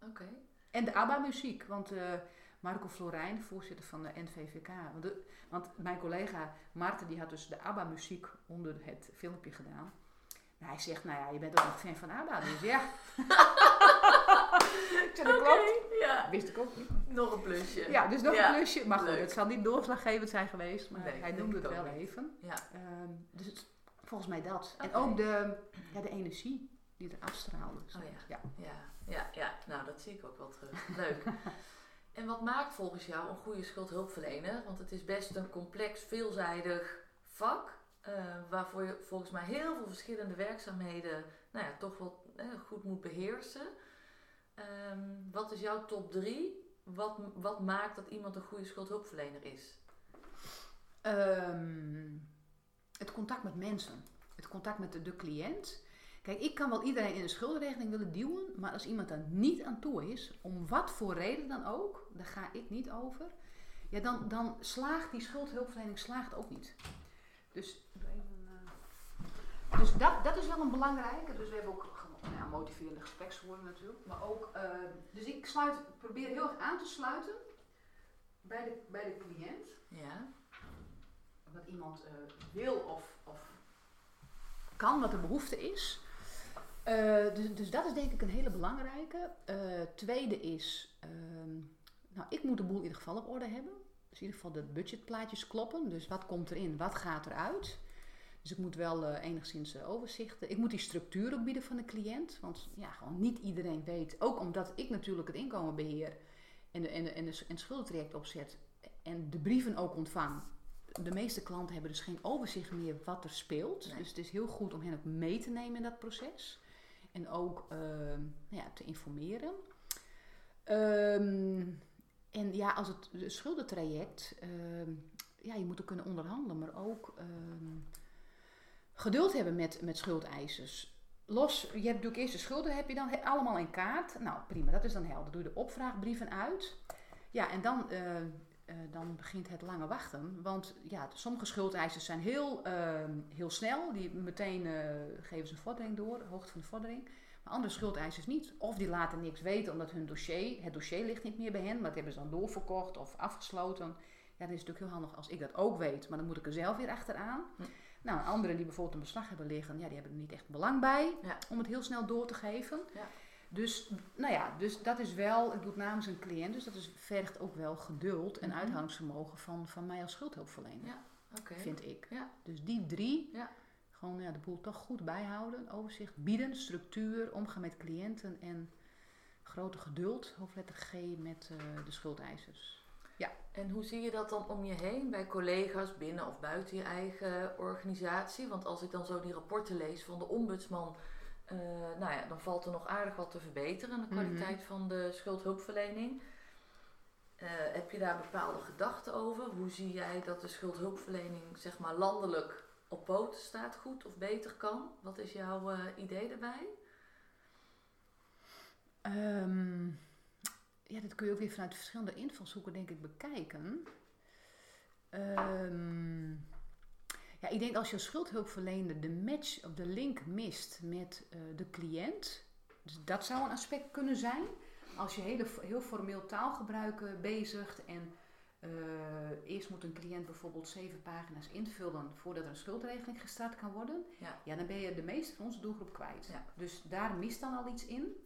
Oké. En de ABBA-muziek. Want eh, Marco Florijn, voorzitter van de NVVK. Want, de- want mijn collega Maarten die had dus de ABBA-muziek onder het filmpje gedaan. Nou, hij zegt, nou ja, je bent ook nog fan van ABBA. Dus ja, Ik zeg, dat klopt. Ja. Wist ik ook niet. Nog een plusje. Ja, dus nog Ja, een plusje. Maar goed, leuk. het zal niet doorslaggevend zijn geweest. Maar Nee, hij noemde het wel niet. even. Ja. Ehm, dus het- volgens mij dat. En ook de, ja, de energie die er afstraalde. Oh ja. ja. Ja, ja. Nou, dat zie ik ook wel terug. Leuk. en wat maakt volgens jou een goede schuldhulpverlener? Want het is best een complex, veelzijdig vak. eh, waarvoor je volgens mij heel veel verschillende werkzaamheden nou ja, toch wel eh, goed moet beheersen. Ehm, wat is jouw top 3? Wat, wat maakt dat iemand een goede schuldhulpverlener is? Ehm, het contact met mensen. Het contact met de, de cliënt. Kijk, ik kan wel iedereen in een schuldenregeling willen duwen, maar als iemand daar niet aan toe is, om wat voor reden dan ook, daar ga ik niet over, ja, dan, dan slaagt die schuldhulpverlening slaagt ook niet. Dus, eh, dus dat, dat is wel een belangrijke. Dus we hebben ook ja, motiverende gespreksvoering natuurlijk. Maar ook, eh, dus ik sluit, probeer heel erg aan te sluiten bij de, bij de cliënt Ja, wat iemand eh, wil of, of kan, wat de behoefte is. Eh, dus, dus dat is denk ik een hele belangrijke. Eh, tweede is, ehm, nou, ik moet de boel in ieder geval op orde hebben. Dus in ieder geval de budgetplaatjes kloppen. Dus wat komt erin, wat gaat eruit. Dus ik moet wel eh, enigszins overzichten. Ik moet die structuur ook bieden van de cliënt. Want ja, gewoon niet iedereen weet. Ook omdat ik natuurlijk het inkomen beheer en, de, en, de, en, de, en het schuldentraject opzet. En de brieven ook ontvang de meeste klanten hebben dus geen overzicht meer wat er speelt. Nee. Dus het is heel goed om hen ook mee te nemen in dat proces. En ook ehm, ja, te informeren. Ehm, en ja, als het de schuldentraject, ehm, ja, je moet er kunnen onderhandelen, maar ook geduld hebben met, met schuldeisers. Los, je hebt natuurlijk eerst de schulden, heb je dan allemaal in kaart. Nou, prima, dat is dan helder. Doe je de opvraagbrieven uit. Ja, en dan, eh, dan begint het lange wachten. Want ja, sommige schuldeisers zijn heel, ehm, heel snel. Die meteen eh, geven ze een vordering door, hoogte van de vordering. Maar andere schuldeisers niet. Of die laten niks weten omdat hun dossier, het dossier ligt niet meer bij hen. Maar dat hebben ze dan doorverkocht of afgesloten. Ja, dan is natuurlijk heel handig als ik dat ook weet. Maar dan moet ik er zelf weer achteraan. Hm. Nou, anderen die bijvoorbeeld een beslag hebben liggen, ja, die hebben er niet echt belang bij Ja. om het heel snel door te geven. Ja. Dus, nou ja, dus dat is wel, ik doe het namens een cliënt, dus dat is, vergt ook wel geduld en Mhm. uithoudingsvermogen van, van mij als schuldhulpverlener, Ja. Vind ik. Ja. Dus die drie, Ja. gewoon ja, de boel toch goed bijhouden, overzicht bieden, structuur, omgaan met cliënten en grote geduld, hoofdletter G, met eh, de schuldeisers. En hoe zie je dat dan om je heen bij collega's binnen of buiten je eigen organisatie? Want als ik dan zo die rapporten lees van de ombudsman, eh, nou ja, dan valt er nog aardig wat te verbeteren aan de Mhm. kwaliteit van de schuldhulpverlening. Eh, heb je daar bepaalde gedachten over? Hoe zie jij dat de schuldhulpverlening zeg maar landelijk op poten staat, goed of beter kan? Wat is jouw eh, idee daarbij? Ehm, ja, dat kun je ook weer vanuit verschillende invalshoeken, denk ik, bekijken. Ehm, ja, ik denk als je als schuldhulpverlener de match of de link mist met eh, de cliënt, dus dat zou een aspect kunnen zijn. Als je hele, heel formeel taalgebruik bezigt en eh, eerst moet een cliënt bijvoorbeeld zeven pagina's invullen voordat er een schuldregeling gestart kan worden, Ja. ja, dan ben je de meeste van onze doelgroep kwijt. Ja. Dus daar mist dan al iets in.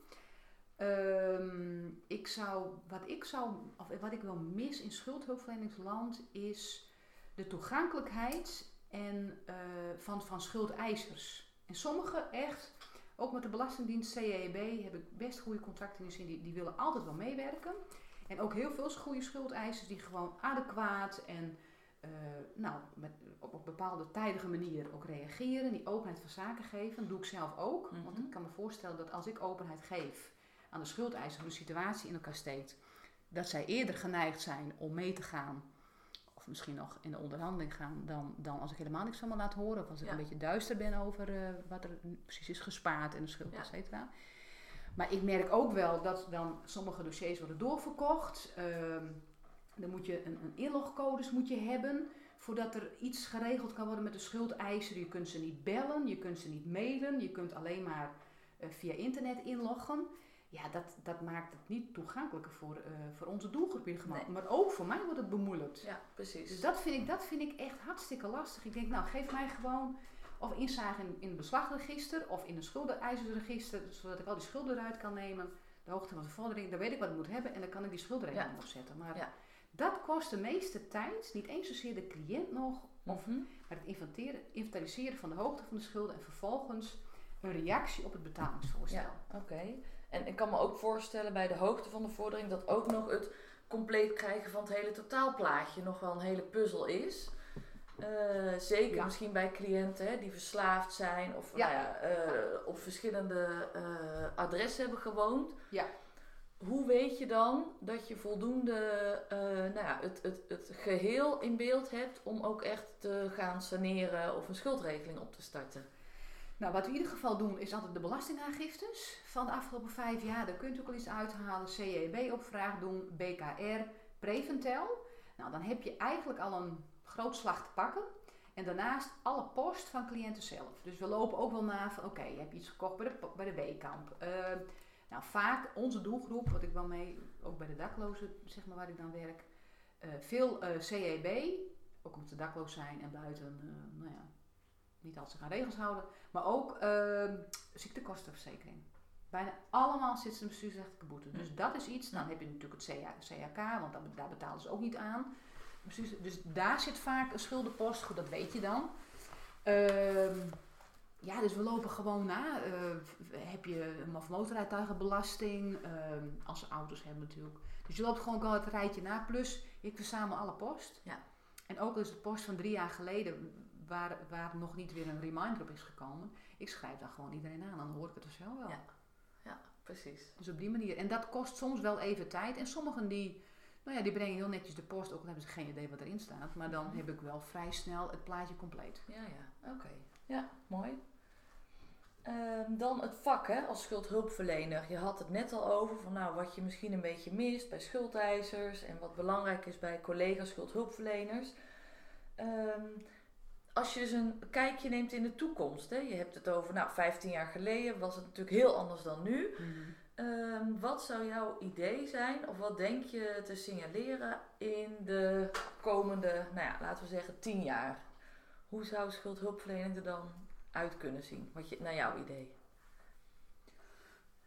Ehm, ik zou, wat ik zou, of wat ik wel mis in schuldhulpverleningsland is de toegankelijkheid en, eh, van, van schuldeisers. En sommige echt, ook met de Belastingdienst CEB heb ik best goede contacten in de zin, die, die willen altijd wel meewerken. En ook heel veel goede schuldeisers die gewoon adequaat en eh, nou, met, op een bepaalde tijdige manier ook reageren, die openheid van zaken geven. Dat doe ik zelf ook. Want Mhm. ik kan me voorstellen dat als ik openheid geef aan de schuldeiser hoe de situatie in elkaar steekt, dat zij eerder geneigd zijn om mee te gaan. Misschien nog in de onderhandeling gaan dan, dan als ik helemaal niks van me laat horen. Of als ik Ja. een beetje duister ben over eh, wat er precies is gespaard en de schuld, Ja. et cetera. Maar ik merk ook wel dat dan sommige dossiers worden doorverkocht. Ehm, dan moet je een, een inlogcodes moet je hebben voordat er iets geregeld kan worden met de schuldeiser. Je kunt ze niet bellen, je kunt ze niet mailen, je kunt alleen maar eh, via internet inloggen. Ja, dat, dat maakt het niet toegankelijker voor, eh, voor onze doelgroep in. Nee. Maar ook voor mij wordt het bemoeilijkt. Ja, precies. Dus dat vind, ik, dat vind ik echt hartstikke lastig. Ik denk, nou, geef mij gewoon of inzage in, in het beslagregister of in een schuldeneisersregister, zodat ik al die schulden eruit kan nemen. de hoogte van de vordering, dan weet ik wat ik moet hebben en dan kan ik die schuldregeling Ja. opzetten. Maar Ja. dat kost de meeste tijd, niet eens zozeer de cliënt nog, of Mhm. maar het inventeren, inventariseren van de hoogte van de schulden en vervolgens een reactie op het betalingsvoorstel. Ja, oké. En ik kan me ook voorstellen bij de hoogte van de vordering dat ook nog het compleet krijgen van het hele totaalplaatje nog wel een hele puzzel is. Eh, zeker Ja. misschien bij cliënten hè, die verslaafd zijn of Ja. Nou ja, eh, op verschillende eh, adressen hebben gewoond. Ja. Hoe weet je dan dat je voldoende nou ja, het, het, het geheel in beeld hebt om ook echt te gaan saneren of een schuldregeling op te starten? Nou, wat we in ieder geval doen is altijd de belastingaangiftes van de afgelopen vijf jaar. Daar kunt u ook al iets uithalen. CEB-opvraag doen, BKR, Preventel. Nou, dan heb je eigenlijk al een groot slag te pakken. En daarnaast alle post van cliënten zelf. Dus we lopen ook wel na van, oké, je hebt iets gekocht bij de, bij de weekkamp. Eh, nou, vaak onze doelgroep, wat ik wel mee, ook bij de daklozen, zeg maar waar ik dan werk. eh, veel eh, CEB, ook omdat ze dakloos zijn en buiten, eh, nou ja, niet altijd zich aan regels houden. Maar ook ehm, ziektekostenverzekering. Bijna allemaal zit ze een bestuursrechtelijke boete. Dus dat is iets. Dan heb je natuurlijk het CAK, want dat- daar betalen ze ook niet aan. Bestuurs- Dus daar zit vaak een schuldenpost. Goed, dat weet je dan. Ehm, ja, dus we lopen gewoon na. Eh, heb je een- of motorrijtuigenbelasting? Ehm, als ze auto's hebben natuurlijk. Dus je loopt gewoon wel het rijtje na. Plus, ik verzamel alle post. Ja. En ook dus de post van drie jaar geleden, waar, waar nog niet weer een reminder op is gekomen. Ik schrijf daar gewoon iedereen aan, dan hoor ik het er zelf wel. Ja. Ja, precies. Dus op die manier. En dat kost soms wel even tijd. En sommigen die, nou ja, die brengen heel netjes de post, ook al hebben ze geen idee wat erin staat. Maar dan heb ik wel vrij snel het plaatje compleet. Ja, ja. Oké. Ja, mooi. Ehm, dan het vak hè, als schuldhulpverlener. Je had het net al over van nou, wat je misschien een beetje mist bij schuldeisers en wat belangrijk is bij collega's schuldhulpverleners. Ehm, als je dus een kijkje neemt in de toekomst, hè, je hebt het over nou, 15 jaar geleden was het natuurlijk heel anders dan nu. Ehm, wat zou jouw idee zijn, of wat denk je te signaleren in de komende, nou ja, laten we zeggen 10 jaar? Hoe zou schuldhulpverlening er dan uit kunnen zien, wat je, naar jouw idee?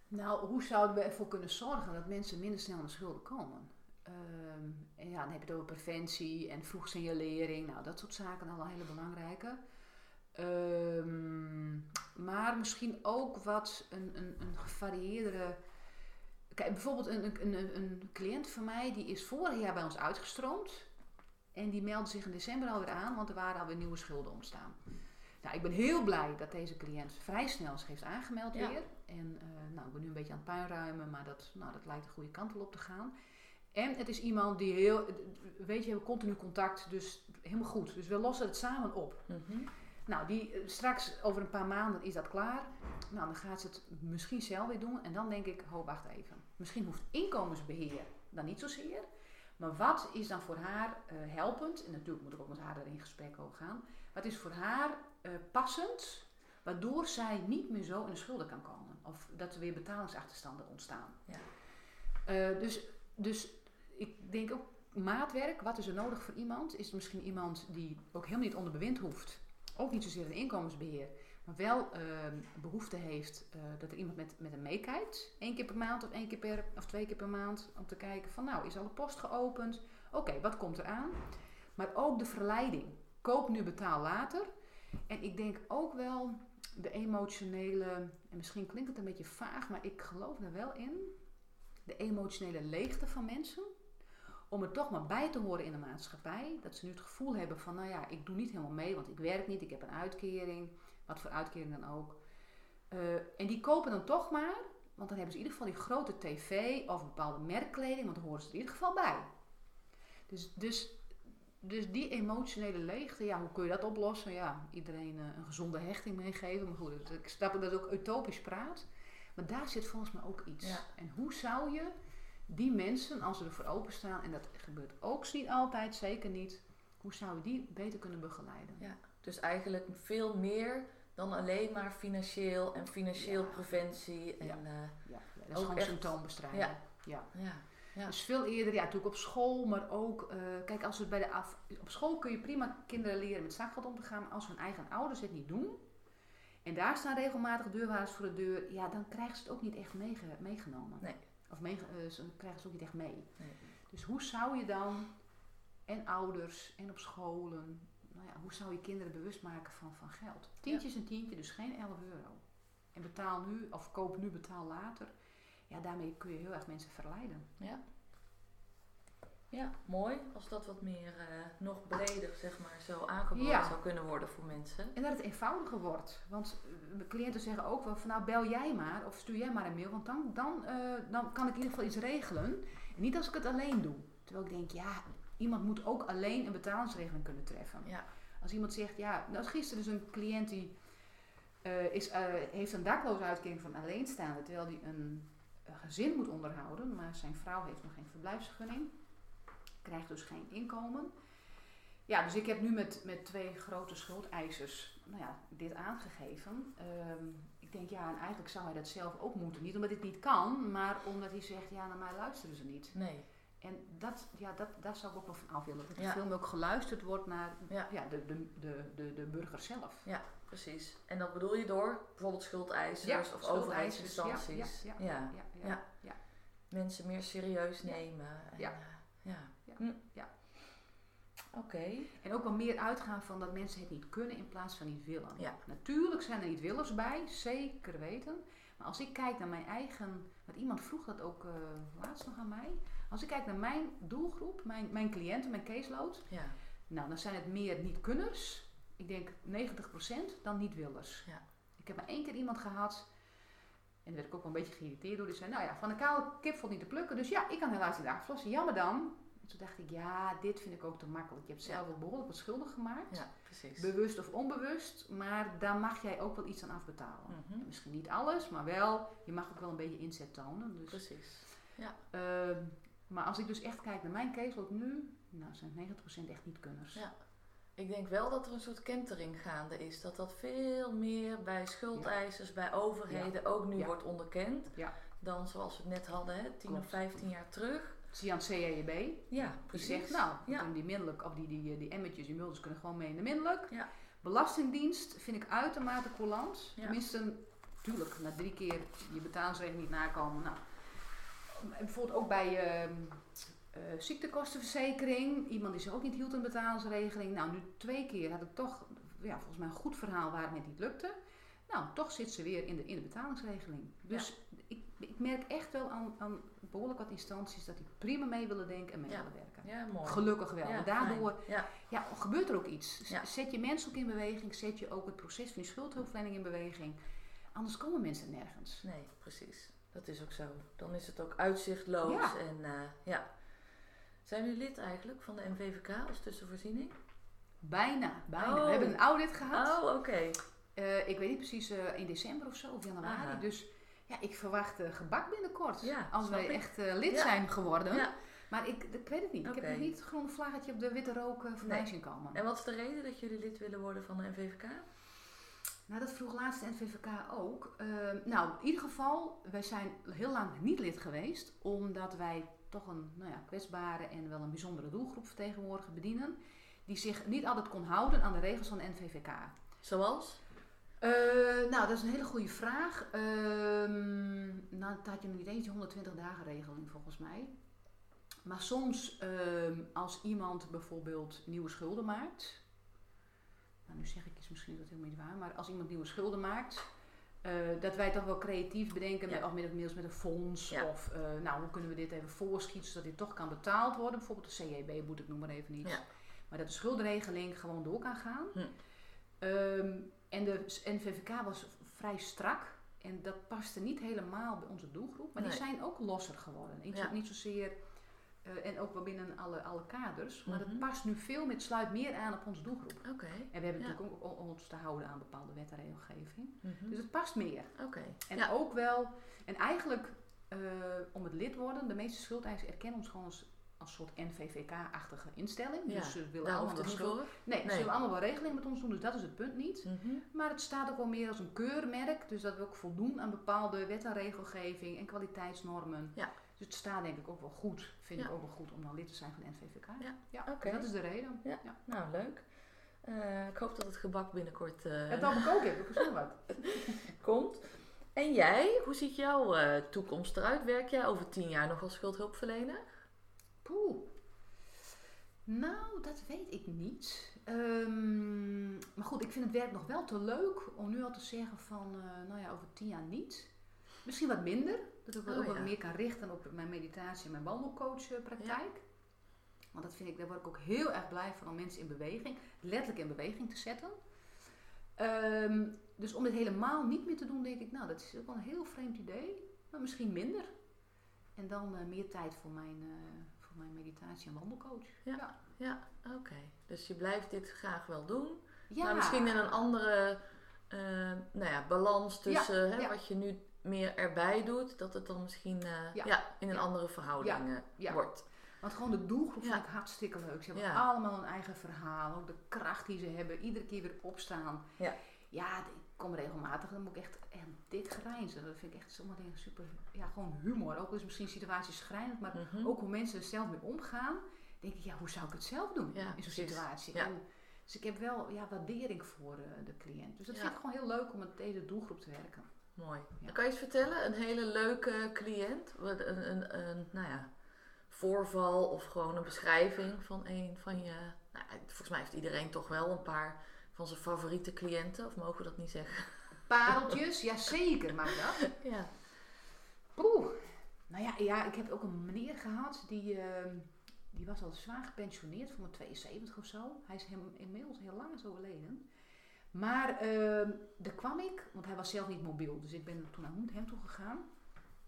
Nou, hoe zouden we ervoor kunnen zorgen dat mensen minder snel aan de schulden komen? Ehm, en ja, dan heb je het over preventie en vroeg signalering. Nou, dat soort zaken allemaal hele belangrijke. Ehm, maar misschien ook wat een, een, een gevarieerdere... Kijk, bijvoorbeeld een, een, een, een cliënt van mij, die is vorig jaar bij ons uitgestroomd. En die meldde zich in december alweer aan, want er waren alweer nieuwe schulden ontstaan. Nou, ik ben heel blij dat deze cliënt vrij snel zich heeft aangemeld Ja. weer. En eh, nou, ik ben nu een beetje aan het puinruimen, maar dat, nou, dat lijkt de goede kant wel op te gaan. En het is iemand die heel, weet je, we hebben continu contact, dus helemaal goed. Dus we lossen het samen op. Nou, die, eh, straks over een paar maanden is dat klaar. Nou, dan gaat ze het misschien zelf weer doen. En dan denk ik, ho, wacht even. Misschien hoeft inkomensbeheer dan niet zozeer. Maar wat is dan voor haar eh, helpend? En natuurlijk moet ik ook met haar daar in gesprek over gaan. Wat is voor haar eh, passend, waardoor zij niet meer zo in de schulden kan komen? Of dat er weer betalingsachterstanden ontstaan. Ja. Dus, dus ik denk ook maatwerk. Wat is er nodig voor iemand? Is er misschien iemand die ook helemaal niet onder bewind hoeft? Ook niet zozeer een inkomensbeheer. Maar wel eh, behoefte heeft eh, dat er iemand met, met hem meekijkt. Eén keer per maand of één keer per of twee keer per maand. Om te kijken van nou, is alle post geopend? Oké, wat komt er aan? Maar ook de verleiding. Koop nu, betaal later. En ik denk ook wel de emotionele, en misschien klinkt het een beetje vaag, maar ik geloof er wel in. De emotionele leegte van mensen. Om er toch maar bij te horen in de maatschappij. Dat ze nu het gevoel hebben van, nou ja, ik doe niet helemaal mee, want ik werk niet, ik heb een uitkering. Wat voor uitkering dan ook. Eh, en die kopen dan toch maar, want dan hebben ze in ieder geval die grote tv of bepaalde merkkleding, want dan horen ze er in ieder geval bij. Dus, dus, dus die emotionele leegte, ja, hoe kun je dat oplossen? Ja, iedereen eh, een gezonde hechting meegeven. Maar goed, ik snap dat ook utopisch praat. Maar daar zit volgens mij ook iets. Ja. En hoe zou je die mensen, als ze ervoor openstaan, en dat gebeurt ook niet altijd, zeker niet, hoe zou je die beter kunnen begeleiden? Ja. Dus eigenlijk veel meer dan alleen maar financieel en financieel Ja. preventie. En, Ja. eh, Ja, dat is Ook gewoon echt- symptoombestrijding. Ja. ja. Dus veel eerder, ja, natuurlijk op school, maar ook, eh, kijk, als we bij de af, op school kun je prima kinderen leren met zakgeld om te gaan, maar als hun eigen ouders het niet doen, en daar staan regelmatig deurwaarders voor de deur, ja, dan krijgen ze het ook niet echt meege- meegenomen. Nee. Of mee, eh, ze krijgen ze ook niet echt mee. Nee. Dus hoe zou je dan, en ouders en op scholen, nou ja, hoe zou je kinderen bewust maken van, van geld? Tientje is een tientje, dus geen 11 euro. En betaal nu, of koop nu, betaal later. Ja, daarmee kun je heel erg mensen verleiden. Ja. Ja, mooi. Als dat wat meer eh, nog breder, zeg maar, zo aangeboden Ja. zou kunnen worden voor mensen. En dat het eenvoudiger wordt. Want mijn cliënten zeggen ook wel van nou bel jij maar of stuur jij maar een mail. Want dan, dan, eh, dan kan ik in ieder geval iets regelen. En niet als ik het alleen doe. Terwijl ik denk ja, iemand moet ook alleen een betalingsregeling kunnen treffen. Ja. Als iemand zegt ja, nou gisteren dus een cliënt die is, heeft een dakloze uitkering van alleenstaande. Terwijl hij een, een gezin moet onderhouden. Maar zijn vrouw heeft nog geen verblijfsvergunning. Krijgt dus geen inkomen. Ja, dus ik heb nu met, met twee grote schuldeisers nou ja, dit aangegeven. Ehm, ik denk, ja, en eigenlijk zou hij dat zelf ook moeten. Niet omdat het niet kan, maar omdat hij zegt, ja, naar mij luisteren ze niet. Nee. En dat, ja, dat, daar zou ik ook wel van af willen. Dat Ja. veel meer ook geluisterd wordt naar Ja. ja, de, de, de, de, de burger zelf. Ja, precies. En dat bedoel je door bijvoorbeeld schuldeisers Ja, of overheidsinstanties. ja, Ja, ja, ja, Ja. ja. Mensen meer serieus nemen. En, Ja. Ja. Hm. Ja. Oké. En ook wel meer uitgaan van dat mensen het niet kunnen in plaats van niet willen. Ja. Natuurlijk zijn er niet willers bij, zeker weten. Maar als ik kijk naar mijn eigen. Want iemand vroeg dat ook eh, laatst nog aan mij. Als ik kijk naar mijn doelgroep, mijn, mijn cliënten, mijn caseload. Ja. Nou, dan zijn het meer niet-kunners. Ik denk 90% dan niet-willers. Ja. Ik heb maar één keer iemand gehad. En daar werd ik ook wel een beetje geïrriteerd door. Die zei, nou ja, van de koude kip valt niet te plukken. Dus ja, ik kan helaas niet aflossen. Jammer dan. En toen dacht ik, ja, dit vind ik ook te makkelijk. Je hebt zelf ook behoorlijk wat schuldig gemaakt. Ja, precies. Bewust of onbewust. Maar daar mag jij ook wel iets aan afbetalen. Mhm. En misschien niet alles, maar wel, je mag ook wel een beetje inzet tonen. Dus, Precies. Ehm, maar als ik dus echt kijk naar mijn caseload nu, nou zijn 90% echt niet kunners. Ja. Ik denk wel dat er een soort kentering gaande is. Dat dat veel meer bij schuldeisers, bij overheden ook nu Ja. wordt onderkend. Ja. Dan zoals we het net hadden, hè, 10 of Klopt. 15 jaar terug. Zie je aan het CEB, Ja, die precies. zegt, nou, ja. die middelijk, of die, die, die emmetjes, die mulders kunnen gewoon mee in de middelijk. Ja. Belastingdienst vind ik uitermate coulant. Ja. Tenminste, natuurlijk, na drie keer je betalingsregeling niet nakomen. Nou, bijvoorbeeld ook bij eh, ziektekostenverzekering. Iemand die zich ook niet hield aan betalingsregeling. Nou, nu twee keer had ik toch, ja, volgens mij een goed verhaal waarom het niet lukte. Nou, toch zit ze weer in de, in de betalingsregeling. Dus ik, ik merk echt wel aan, aan behoorlijk wat instanties dat die prima mee willen denken en mee Ja. willen werken. Ja, mooi. Gelukkig wel. Ja, daardoor. Ja, ja, gebeurt er ook iets. Zet je mensen ook in beweging, zet je ook het proces van je schuldhulpverlening in beweging. Anders komen mensen nergens. nee, precies. Dat is ook zo. Dan is het ook uitzichtloos. En, eh, ja. Zijn jullie lid eigenlijk van de MVVK als tussenvoorziening? Bijna, bijna. Oh. We hebben een audit gehad. Oh, oké. Eh, ik weet niet precies, eh, in december of zo, of januari. Aha. Dus ja, ik verwacht eh, gebak binnenkort. Ja, als wij ik. echt eh, lid zijn geworden. Ja. Maar ik, ik weet het niet. Ik heb nog niet het groene vlaggetje op de witte rook eh, voorbij Nee. zien komen. En wat is de reden dat jullie lid willen worden van de MVVK? Nou, dat vroeg laatst de NVVK ook. Ehm, nou, in ieder geval, wij zijn heel lang niet lid geweest, omdat wij toch een nou ja, kwetsbare en wel een bijzondere doelgroep vertegenwoordigen, bedienen, die zich niet altijd kon houden aan de regels van de NVVK. Zoals? Eh, nou, dat is een hele goede vraag. Ehm nou, dat had je nog niet eens die 120 dagen regeling volgens mij. Maar soms, ehm, als iemand bijvoorbeeld nieuwe schulden maakt. Nou, nu zeg ik iets misschien dat helemaal niet waar. Maar als iemand nieuwe schulden maakt. eh, dat wij toch wel creatief bedenken, met, Ja. of met, inmiddels met een fonds. Ja. Of eh, nou, hoe kunnen we dit even voorschieten zodat dit toch kan betaald worden. Bijvoorbeeld de CEB moet ik noem maar even niet. Ja. Maar dat de schuldenregeling gewoon door kan gaan. Hm. Ehm, en de NVVK was vrij strak. En dat paste niet helemaal bij onze doelgroep. Maar die zijn ook losser geworden. Niet, zo- Ja. niet zozeer, eh, en ook wel binnen alle, alle kaders. Maar Mhm. dat past nu veel meer, het sluit meer aan op onze doelgroep. Oké. En we hebben Ja. natuurlijk ook ons te houden aan bepaalde wet en regelgeving. Mhm. Dus het past meer. Oké. En Ja. ook wel, en eigenlijk eh, om het lid worden, de meeste schuldeisers erkennen ons gewoon als, als soort NVVK-achtige instelling. Ja, Dus ze willen allemaal schuld. Nee, ze willen allemaal wel regelingen met ons doen, dus dat is het punt niet. Mhm. Maar het staat ook wel meer als een keurmerk. Dus dat we ook voldoen aan bepaalde wet en regelgeving en kwaliteitsnormen. Ja. Dus het staat denk ik ook wel goed. Vind Ja. ik ook wel goed om dan lid te zijn van de NVVK. Ja. dus Oké. dat is de reden. Ja. Nou, leuk. Eh, ik hoop dat het gebak binnenkort eh, Het hoop ik ook, heb ik zo wat. komt. En jij, hoe ziet jouw eh, toekomst eruit? Werk jij over tien jaar nog als schuldhulpverlener? Poeh. Nou, dat weet ik niet. Ehm, maar goed, ik vind het werk nog wel te leuk om nu al te zeggen van, eh, nou ja, over tien jaar niet. Misschien wat minder. Dat ik Oh, ook wat ja. meer kan richten op mijn meditatie en mijn wandelcoachpraktijk. Want dat vind ik, daar word ik ook heel erg blij van om mensen in beweging, letterlijk in beweging te zetten. Ehm, dus om dit helemaal niet meer te doen, denk ik, nou, dat is ook wel een heel vreemd idee. Maar misschien minder. En dan eh, meer tijd voor mijn, eh, voor mijn meditatie en wandelcoach. Ja. Ja, oké. Dus je blijft dit graag wel doen. Ja. Maar misschien in een andere eh, nou ja, balans tussen hè, wat je nu meer erbij doet, dat het dan misschien eh, ja. In een andere verhouding eh, wordt. Want gewoon de doelgroep vind ik hartstikke leuk. Ze hebben allemaal een eigen verhaal. Ook de kracht die ze hebben. Iedere keer weer opstaan. Ja. Ja, kom regelmatig. Dan moet ik echt, echt dik grijnzen. Dat vind ik echt sommige dingen super... Ja, gewoon humor. Ook is misschien situaties schrijnend. Maar Mhm. ook hoe mensen er zelf mee omgaan. denk ik, ja, hoe zou ik het zelf doen Ja, in zo'n situatie? Ja. En, dus ik heb wel ja, waardering voor eh, de cliënt. Dus dat Ja. vind ik gewoon heel leuk om met deze doelgroep te werken. Mooi. Dan kan je eens vertellen, een hele leuke cliënt, wat een, een, een nou ja, voorval of gewoon een beschrijving van een van je. Nou, volgens mij heeft iedereen toch wel een paar van zijn favoriete cliënten, of mogen we dat niet zeggen? Pareltjes, ja zeker mag dat. Ja. Poeh. Nou ja, ja, ik heb ook een meneer gehad die, ehm, die was al zwaar gepensioneerd, van mijn 72 of zo. Hij is hem inmiddels heel lang is overleden. Maar ehm daar kwam ik, want hij was zelf niet mobiel, dus ik ben toen naar hem toe gegaan.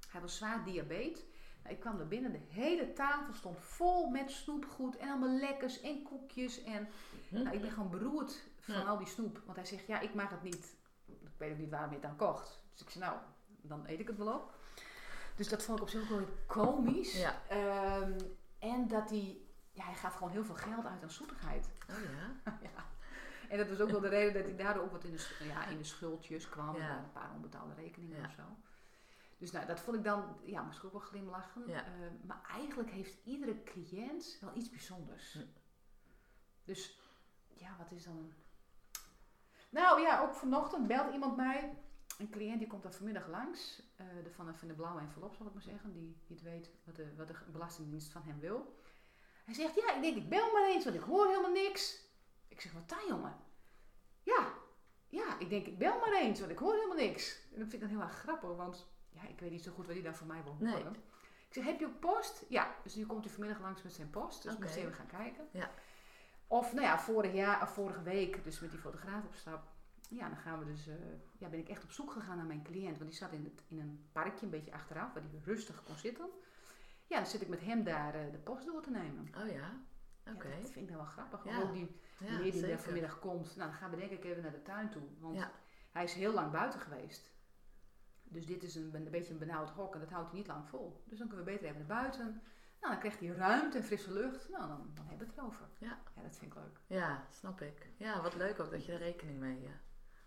Hij was zwaar diabetes. Nou, ik kwam er binnen, de hele tafel stond vol met snoepgoed en allemaal lekkers en koekjes. En nou, ik ben gewoon beroerd van Ja. al die snoep. Want hij zegt, ja, ik mag het niet. Ik weet ook niet waarom je het dan kocht. Dus ik zei, nou, dan eet ik het wel op. Dus dat vond ik op zich ook wel komisch. Ja. Ehm, en dat hij, ja, hij gaf gewoon heel veel geld uit aan zoetigheid. Oh ja. ja. En dat was ook wel de reden dat hij daardoor ook wat in de, ja, in de schuldjes kwam. Ja. en Een paar onbetaalde rekeningen of zo. Dus nou, dat vond ik dan, ja, misschien ook wel glimlachen. Ehm, maar eigenlijk heeft iedere cliënt wel iets bijzonders. Hm. Dus, ja, wat is dan... Nou ja, ook vanochtend belt iemand mij. Een cliënt die komt dan vanmiddag langs. eh, de, van, de, van de blauwe envelop, zal ik maar zeggen. Die niet weet wat de, wat de belastingdienst van hem wil. Hij zegt, ja, ik denk, ik bel maar eens, want ik hoor helemaal niks. Ik zeg, wat dan, jongen? Ja, ja, ik denk, ik bel maar eens, want ik hoor helemaal niks. En dat vind ik dan heel erg grappig, want ja, ik weet niet zo goed wat hij dan van mij wil Nee. horen. Ik zeg, heb je ook post? Ja, dus nu komt hij vanmiddag langs met zijn post. Dus Oké. we moeten even gaan kijken. Ja. Of, nou ja, vorig jaar, of vorige week, dus met die fotograaf op stap. Ja, dan gaan we dus, eh, ja, ben ik echt op zoek gegaan naar mijn cliënt. Want die zat in, het, in een parkje, een beetje achteraf, waar hij rustig kon zitten. Ja, dan zit ik met hem daar eh, de post door te nemen. Oh ja. Oké. Ja, dat vind ik dan wel grappig. Ja. Ook die Ja, die daar vanmiddag komt. Nou, dan gaan we denk ik even naar de tuin toe. Want Ja. hij is heel lang buiten geweest. Dus dit is een, een beetje een benauwd hok en dat houdt hij niet lang vol. Dus dan kunnen we beter even naar buiten. Nou, dan krijgt hij ruimte en frisse lucht. Nou, dan, dan hebben we het erover. Ja. ja, dat vind ik leuk. Ja, snap ik. Ja, wat leuk ook dat je er rekening mee eh,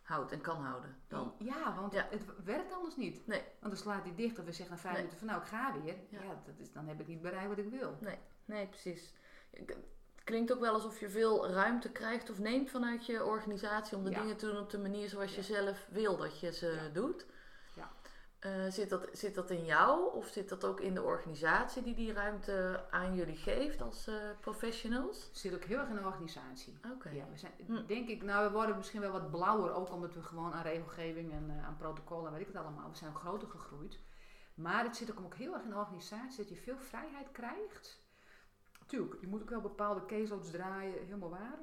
houdt en kan houden dan. Ja, want Ja. het werkt anders niet. Nee. Want dan slaat hij dicht of we zeggen na vijf Nee. minuten van nou, ik ga weer. Ja. Ja, dat is, dan heb ik niet bereikt wat ik wil. Nee, precies. Ik- Het klinkt ook wel alsof je veel ruimte krijgt of neemt vanuit je organisatie om de dingen te doen op de manier zoals je zelf wil dat je ze doet. Eh, zit, dat, zit dat in jou of zit dat ook in de organisatie die die ruimte aan jullie geeft als eh, professionals? Het zit ook heel erg in de organisatie. Oké. Ja, we zijn, Hm. denk ik, nou, we worden misschien wel wat blauwer, ook omdat we gewoon aan regelgeving en eh, aan protocollen en weet ik het allemaal. We zijn ook groter gegroeid. Maar het zit ook, ook heel erg in de organisatie dat je veel vrijheid krijgt. Tuurlijk, je moet ook wel bepaalde caseloads draaien, helemaal waar.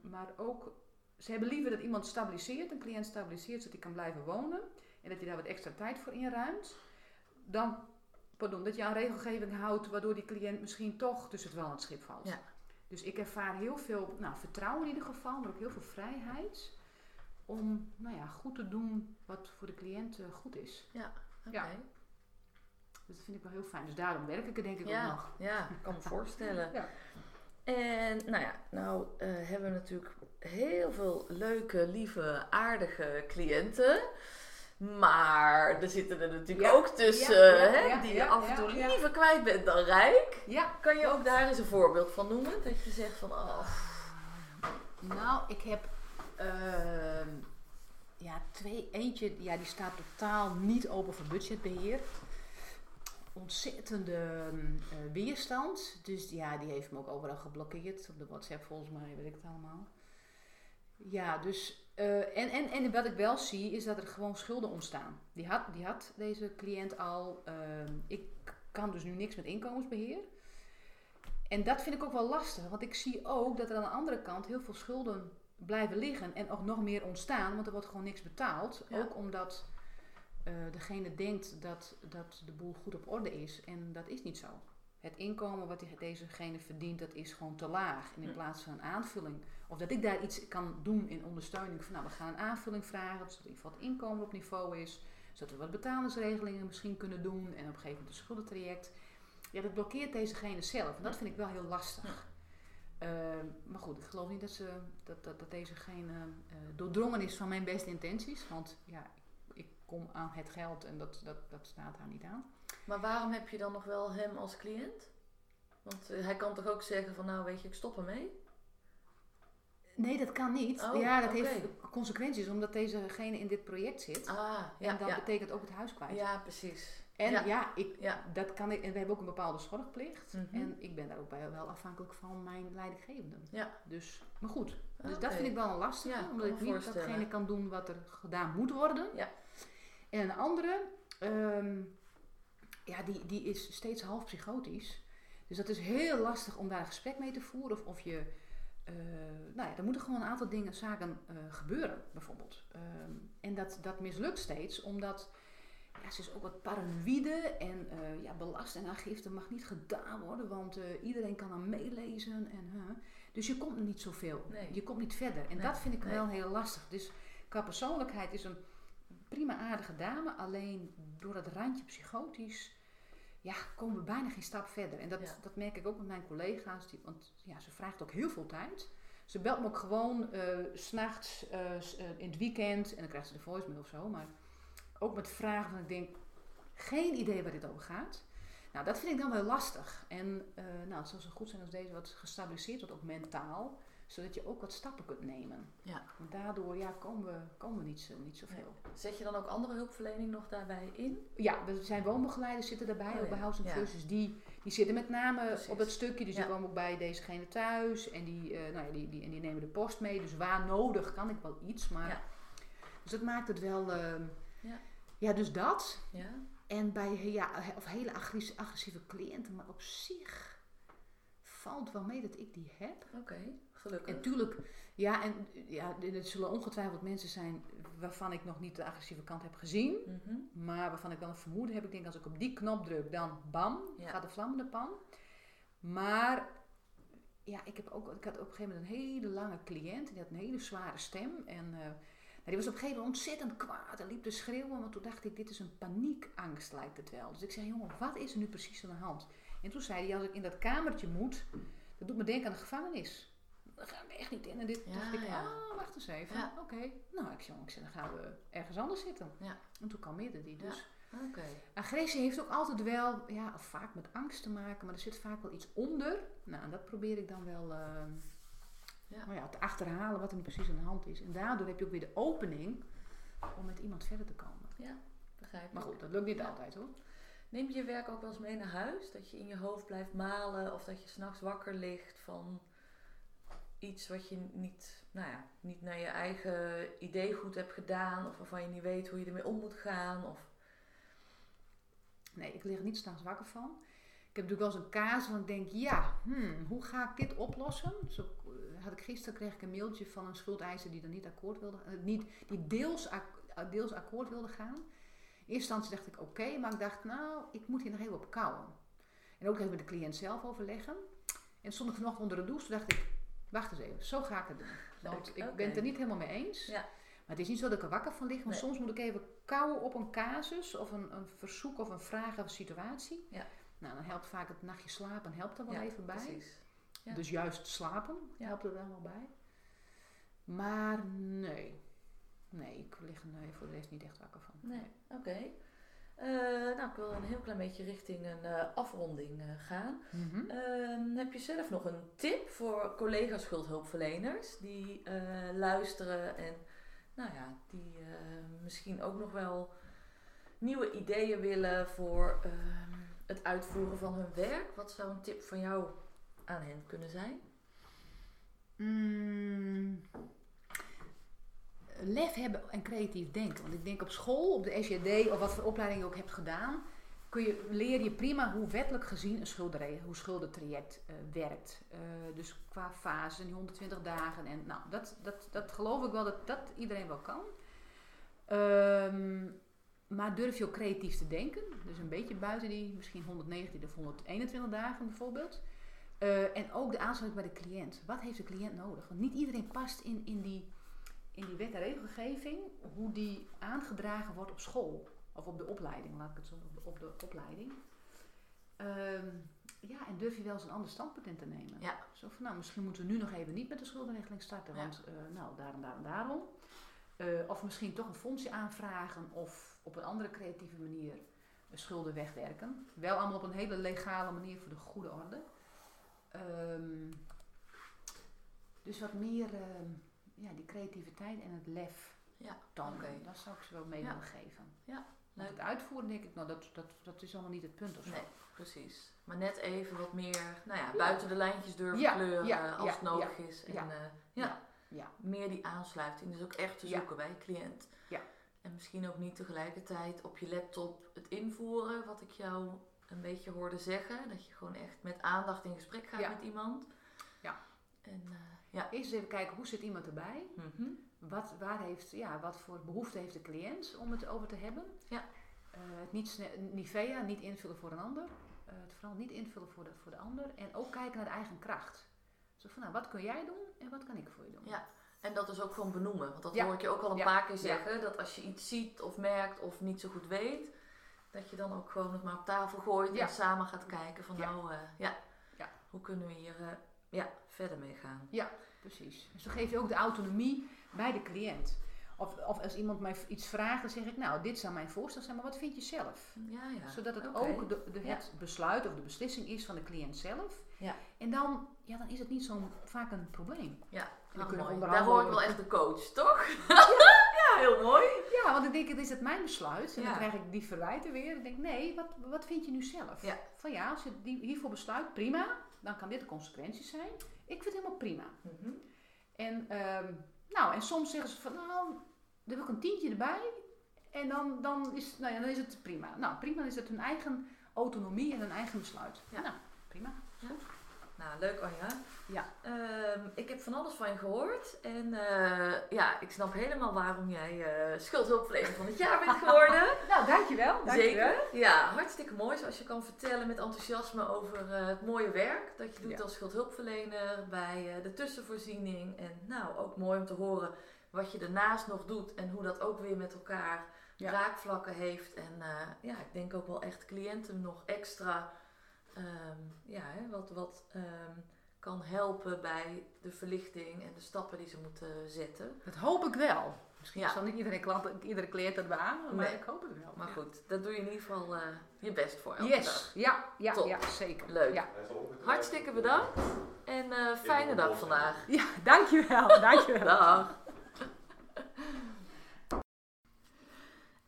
Maar ook, ze hebben liever dat iemand stabiliseert, een cliënt stabiliseert, zodat hij kan blijven wonen. En dat je daar wat extra tijd voor inruimt. Dan, pardon, dat je aan regelgeving houdt, waardoor die cliënt misschien toch tussen het wel en het schip valt. Ja. Dus ik ervaar heel veel nou, vertrouwen in ieder geval, maar ook heel veel vrijheid. Om nou ja, goed te doen wat voor de cliënt eh, goed is. Oké. Ja. Dus dat vind ik wel heel fijn. Dus daarom werk ik er denk ik ook nog. ja, ik kan me voorstellen. Ja. En nou ja, nou eh, hebben we natuurlijk heel veel leuke, lieve, aardige cliënten. Maar er zitten er natuurlijk Ja, ook tussen ja, ja, hè, die je af en toe liever kwijt bent dan rijk. Ja, Kan je ook daar eens een voorbeeld van noemen? Dat je zegt van, oh, nou, ik heb. ehm, ja, twee. Eentje, ja, die staat totaal niet open voor budgetbeheer. Ontzettende eh, weerstand. Dus ja, die heeft me ook overal geblokkeerd. Op de WhatsApp volgens mij, weet ik het allemaal. Ja, dus. eh, en, en, en wat ik wel zie, is dat er gewoon schulden ontstaan. Die had, die had deze cliënt al. ehm, ik kan dus nu niks met inkomensbeheer. En dat vind ik ook wel lastig, want ik zie ook dat er aan de andere kant heel veel schulden blijven liggen en ook nog meer ontstaan, want er wordt gewoon niks betaald. Ja. Ook omdat eh, degene denkt dat, dat de boel goed op orde is en dat is niet zo. Het inkomen wat dezegene verdient, dat is gewoon te laag. En in plaats van een aanvulling, of dat ik daar iets kan doen in ondersteuning van, nou we gaan een aanvulling vragen, zodat in ieder geval het inkomen op niveau is, zodat we wat betalingsregelingen misschien kunnen doen en op een gegeven moment een schuldentraject. Ja, dat blokkeert dezegene zelf. En dat vind ik wel heel lastig. Ehm, maar goed, ik geloof niet dat, ze, dat, dat, dat dezegene eh, doordrongen is van mijn beste intenties. Want ja, kom aan het geld en dat, dat, dat staat haar niet aan. Maar waarom heb je dan nog wel hem als cliënt? Want eh, hij kan toch ook zeggen van nou weet je, ik stop ermee? Nee, dat kan niet. Oh, ja, dat heeft consequenties omdat dezegene in dit project zit. Ah, ja, en dat ja. betekent ook het huis kwijt. ja precies. En ja. ja, ik, Ja. dat kan ik. En we hebben ook een bepaalde zorgplicht. Mhm. En ik ben daar ook bij wel afhankelijk van mijn leidinggevende. Ja. Dus, maar goed. Dus dat vind ik wel een lastige. Omdat ik niet datgene kan doen wat er gedaan moet worden. Ja. En een andere, ehm, ja, die, die is steeds half psychotisch. Dus dat is heel lastig om daar een gesprek mee te voeren. Of, of je, eh, nou ja, er moeten gewoon een aantal dingen, zaken eh, gebeuren, bijvoorbeeld. Ehm, en dat, dat mislukt steeds, omdat ja, ze is ook wat paranoïde. En eh, ja, belastingaangifte mag niet gedaan worden, want iedereen kan dan meelezen. En, huh. Dus je komt niet zoveel. Nee. Je komt niet verder. En Nee, dat vind ik nee. wel heel lastig. Dus qua persoonlijkheid is een prima aardige dame. Alleen door dat randje psychotisch ja, komen we bijna geen stap verder. En dat, Ja. dat merk ik ook met mijn collega's. Die, want ja, ze vraagt ook heel veel tijd. Ze belt me ook gewoon eh, s s'nachts, eh, eh, in het weekend. En dan krijgt ze de voicemail of zo. Maar ook met vragen van ik denk, geen idee waar dit over gaat. Nou, dat vind ik dan wel lastig. En eh, nou, het zou zo goed zijn als deze wat gestabiliseerd wordt, ook mentaal. Zodat je ook wat stappen kunt nemen. Ja. Want daardoor ja, komen, we, komen we niet, zo, niet zoveel. Zet je dan ook andere hulpverlening nog daarbij in? Ja, er zijn woonbegeleiders zitten daarbij, Oh ook bij ja, ja. First. Die, die zitten met name Precies. op dat stukje. Dus Ja. die komen ook bij dezegene thuis. En die, eh, nou ja, die, die, en die nemen de post mee. Dus waar nodig kan ik wel iets. Maar. Dus dat maakt het wel... ehm, Ja. ja, dus dat. Ja. En bij ja, of hele agressieve, agressieve cliënten. Maar op zich valt wel mee dat ik die heb. Oké, gelukkig. En tuurlijk, ja, en ja, er zullen ongetwijfeld mensen zijn waarvan ik nog niet de agressieve kant heb gezien. Mhm. Maar waarvan ik wel een vermoeden heb. Ik denk als ik op die knop druk, dan bam, Ja. gaat de vlam in de pan. Maar ja, ik, heb ook, ik had op een gegeven moment een hele lange cliënt. Die had een hele zware stem. En eh, nou, die was op een gegeven moment ontzettend kwaad. En liep te schreeuwen. Want toen dacht ik, dit is een paniekangst lijkt het wel. Dus ik zei, jongen, wat is er nu precies aan de hand? En toen zei hij, als ik in dat kamertje moet, dat doet me denken aan de gevangenis. Dan ga ik echt niet in. En dit Ja, dacht ik, ja. ah, wacht eens even. Ja. Oké, nou, ik zei, ik zei, dan gaan we ergens anders zitten. Ja. En toen kalmeerde die. Dus Oké. agressie heeft ook altijd wel, ja, of vaak met angst te maken. Maar er zit vaak wel iets onder. Nou, en dat probeer ik dan wel eh, Ja. nou ja, te achterhalen wat er nu precies aan de hand is. En daardoor heb je ook weer de opening om met iemand verder te komen. Ja, begrijp Maar ik. goed, dat lukt niet Ja. altijd hoor. Neem je je werk ook wel eens mee naar huis? Dat je in je hoofd blijft malen of dat je s'nachts wakker ligt van iets wat je niet, nou ja, niet naar je eigen idee goed hebt gedaan of waarvan je niet weet hoe je ermee om moet gaan? Of... Nee, ik lig er niet s'nachts wakker van. Ik heb natuurlijk wel eens een kaas van ik denk, ja, hmm, hoe ga ik dit oplossen? Zo eh, had ik gisteren kreeg ik een mailtje van een schuldeiser die dan niet akkoord wilde, eh, niet, die deels, deels akkoord wilde gaan. In eerste instantie dacht ik oké, maar ik dacht, nou, ik moet hier nog even op kouwen. En ook even met de cliënt zelf overleggen. En stond vanochtend onder de douche, dacht ik, wacht eens even, zo ga ik het doen. Want Leuk, ik ben het er niet helemaal mee eens. Ja. Maar het is niet zo dat ik er wakker van lig, maar Nee. soms moet ik even kouwen op een casus of een, een verzoek of een vraag of een situatie. Ja. Nou, dan helpt vaak het nachtje slapen, helpt er wel Ja, even bij. Precies. Ja. Dus juist slapen helpt er dan wel bij. Maar nee. Nee, ik lig er nee, voor de rest niet echt wakker van. Nee, oké. Eh, nou, ik wil een heel klein beetje richting een eh, afronding eh, gaan. Mhm. Ehm, heb je zelf nog een tip voor collega schuldhulpverleners die luisteren en nou ja, die misschien ook nog wel nieuwe ideeën willen voor ehm, het uitvoeren van hun werk. Wat zou een tip van jou aan hen kunnen zijn? Mm, lef hebben en creatief denken. Want ik denk op school, op de SJD of wat voor opleiding je ook hebt gedaan, kun je, leer je prima hoe wettelijk gezien een schuldenregel, hoe schuldentraject uh, werkt. Uh, dus qua fase, die 120 dagen. En nou, dat, dat, dat geloof ik wel dat dat iedereen wel kan. Um, maar durf je ook creatief te denken. Dus een beetje buiten die misschien 119 of 121 dagen bijvoorbeeld. Uh, en ook de aansluiting bij de cliënt. Wat heeft de cliënt nodig? Want niet iedereen past in, in, die, in die wet en regelgeving hoe die aangedragen wordt op school. Of op de opleiding, laat ik het zo op de, op de opleiding. Um, ja, en durf je wel eens een ander standpunt in te nemen. Ja. Zo van, nou, misschien moeten we nu nog even niet met de schuldenregeling starten, ja. want uh, nou, daarom, daarom, daarom. Uh, of misschien toch een fondsje aanvragen of op een andere creatieve manier schulden wegwerken. Wel allemaal op een hele legale manier voor de goede orde. Um, dus wat meer uh, ja, die creativiteit en het lef ja, dan. Okay. Dat zou ik ze wel mee willen geven. Ja, Want het uitvoeren denk ik, nou dat, dat, dat is allemaal niet het punt of zo. Nee, precies. Maar net even wat meer, nou ja, buiten de lijntjes durven kleuren als het nodig is. En ja, eh, ja, Ja. meer die aansluiting. Dus ook echt te Ja. zoeken bij je cliënt. Ja. En misschien ook niet tegelijkertijd op je laptop het invoeren, wat ik jou een beetje hoorde zeggen. Dat je gewoon echt met aandacht in gesprek gaat met iemand. Ja. En eh, ja. Eerst eens even kijken, hoe zit iemand erbij? Mhm. Wat, waar heeft, ja, wat voor behoefte heeft de cliënt om het over te hebben? Ja. Eh, het niet, Nivea, niet invullen voor een ander. Eh, het vooral niet invullen voor de, voor de ander. En ook kijken naar de eigen kracht. Zo van, nou, wat kun jij doen en wat kan ik voor je doen? Ja. En dat is ook gewoon benoemen. Want dat Ja. hoor ik je ook al een Ja. paar keer Ja. zeggen. Dat als je iets ziet of merkt of niet zo goed weet. Dat je dan ook gewoon het maar op tafel gooit Ja. en samen gaat kijken van Ja. nou, eh, ja, Ja. hoe kunnen we hier ja, verder mee gaan. Precies. Dus dan geef je ook de autonomie bij de cliënt. Of, of als iemand mij iets vraagt, dan zeg ik, nou, dit zou mijn voorstel zijn, maar wat vind je zelf? Ja, ja. Zodat het ook de, de, Ja. het besluit of de beslissing is van de cliënt zelf. Ja. En dan, ja, dan is het niet zo vaak een probleem. Ja, onderhandelen Daar hoor ik wel echt de coach, toch? ja, heel mooi. Ja, want ik denk, het is het mijn besluit. En dan krijg ik die verwijten weer. Ik denk, nee, wat, wat vind je nu zelf? Van ja, als je die, hiervoor besluit, prima. Dan kan dit de consequenties zijn. Ik vind het helemaal prima. Mhm. En, ehm, nou, en soms zeggen ze van, nou, dan wil ik een tientje erbij. En dan, dan, is, nou ja, dan is het prima. Nou, prima dan is het hun eigen autonomie en hun eigen besluit. Ja. Nou, prima. Nou, leuk Anja. Ja. Ehm, ik heb van alles van je gehoord. En eh, ja, ik snap helemaal waarom jij eh schuldhulpverlener van het jaar bent geworden. Nou, dankjewel. dankjewel. Zeker. Ja, hartstikke mooi zoals je kan vertellen met enthousiasme over eh, het mooie werk dat je doet Ja. als schuldhulpverlener bij de tussenvoorziening. En nou, ook mooi om te horen wat je ernaast nog doet en hoe dat ook weer met elkaar Ja. raakvlakken heeft. En ja, ik denk ook wel echt cliënten nog extra ehm, ja, hè, wat, wat ehm, kan helpen bij de verlichting en de stappen die ze moeten zetten. Dat hoop ik wel. Misschien Ja. zal niet iedere, klant, iedere cliënt dat beamen, maar Nee. ik hoop het wel. Maar Ja. goed, daar doe je in ieder geval eh, je best voor elke dag. Yes, ja, ja, Top. ja, zeker. Leuk. Ja, Hartstikke bedankt en eh, fijne dag vandaag. ja dankjewel, dankjewel. Dag.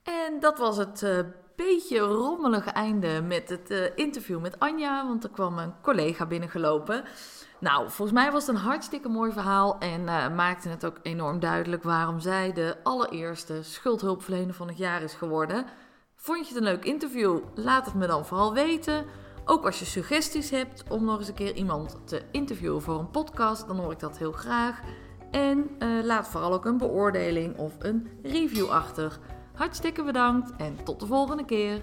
En dat was het eh, beetje rommelige einde met het eh, interview met Anja, want er kwam een collega binnengelopen. Nou, volgens mij was het een hartstikke mooi verhaal en eh, maakte het ook enorm duidelijk waarom zij de allereerste schuldhulpverlener van het jaar is geworden. Vond je het een leuk interview? Laat het me dan vooral weten. Ook als je suggesties hebt om nog eens een keer iemand te interviewen voor een podcast, dan hoor ik dat heel graag. En eh, laat vooral ook een beoordeling of een review achter. Hartstikke bedankt en tot de volgende keer.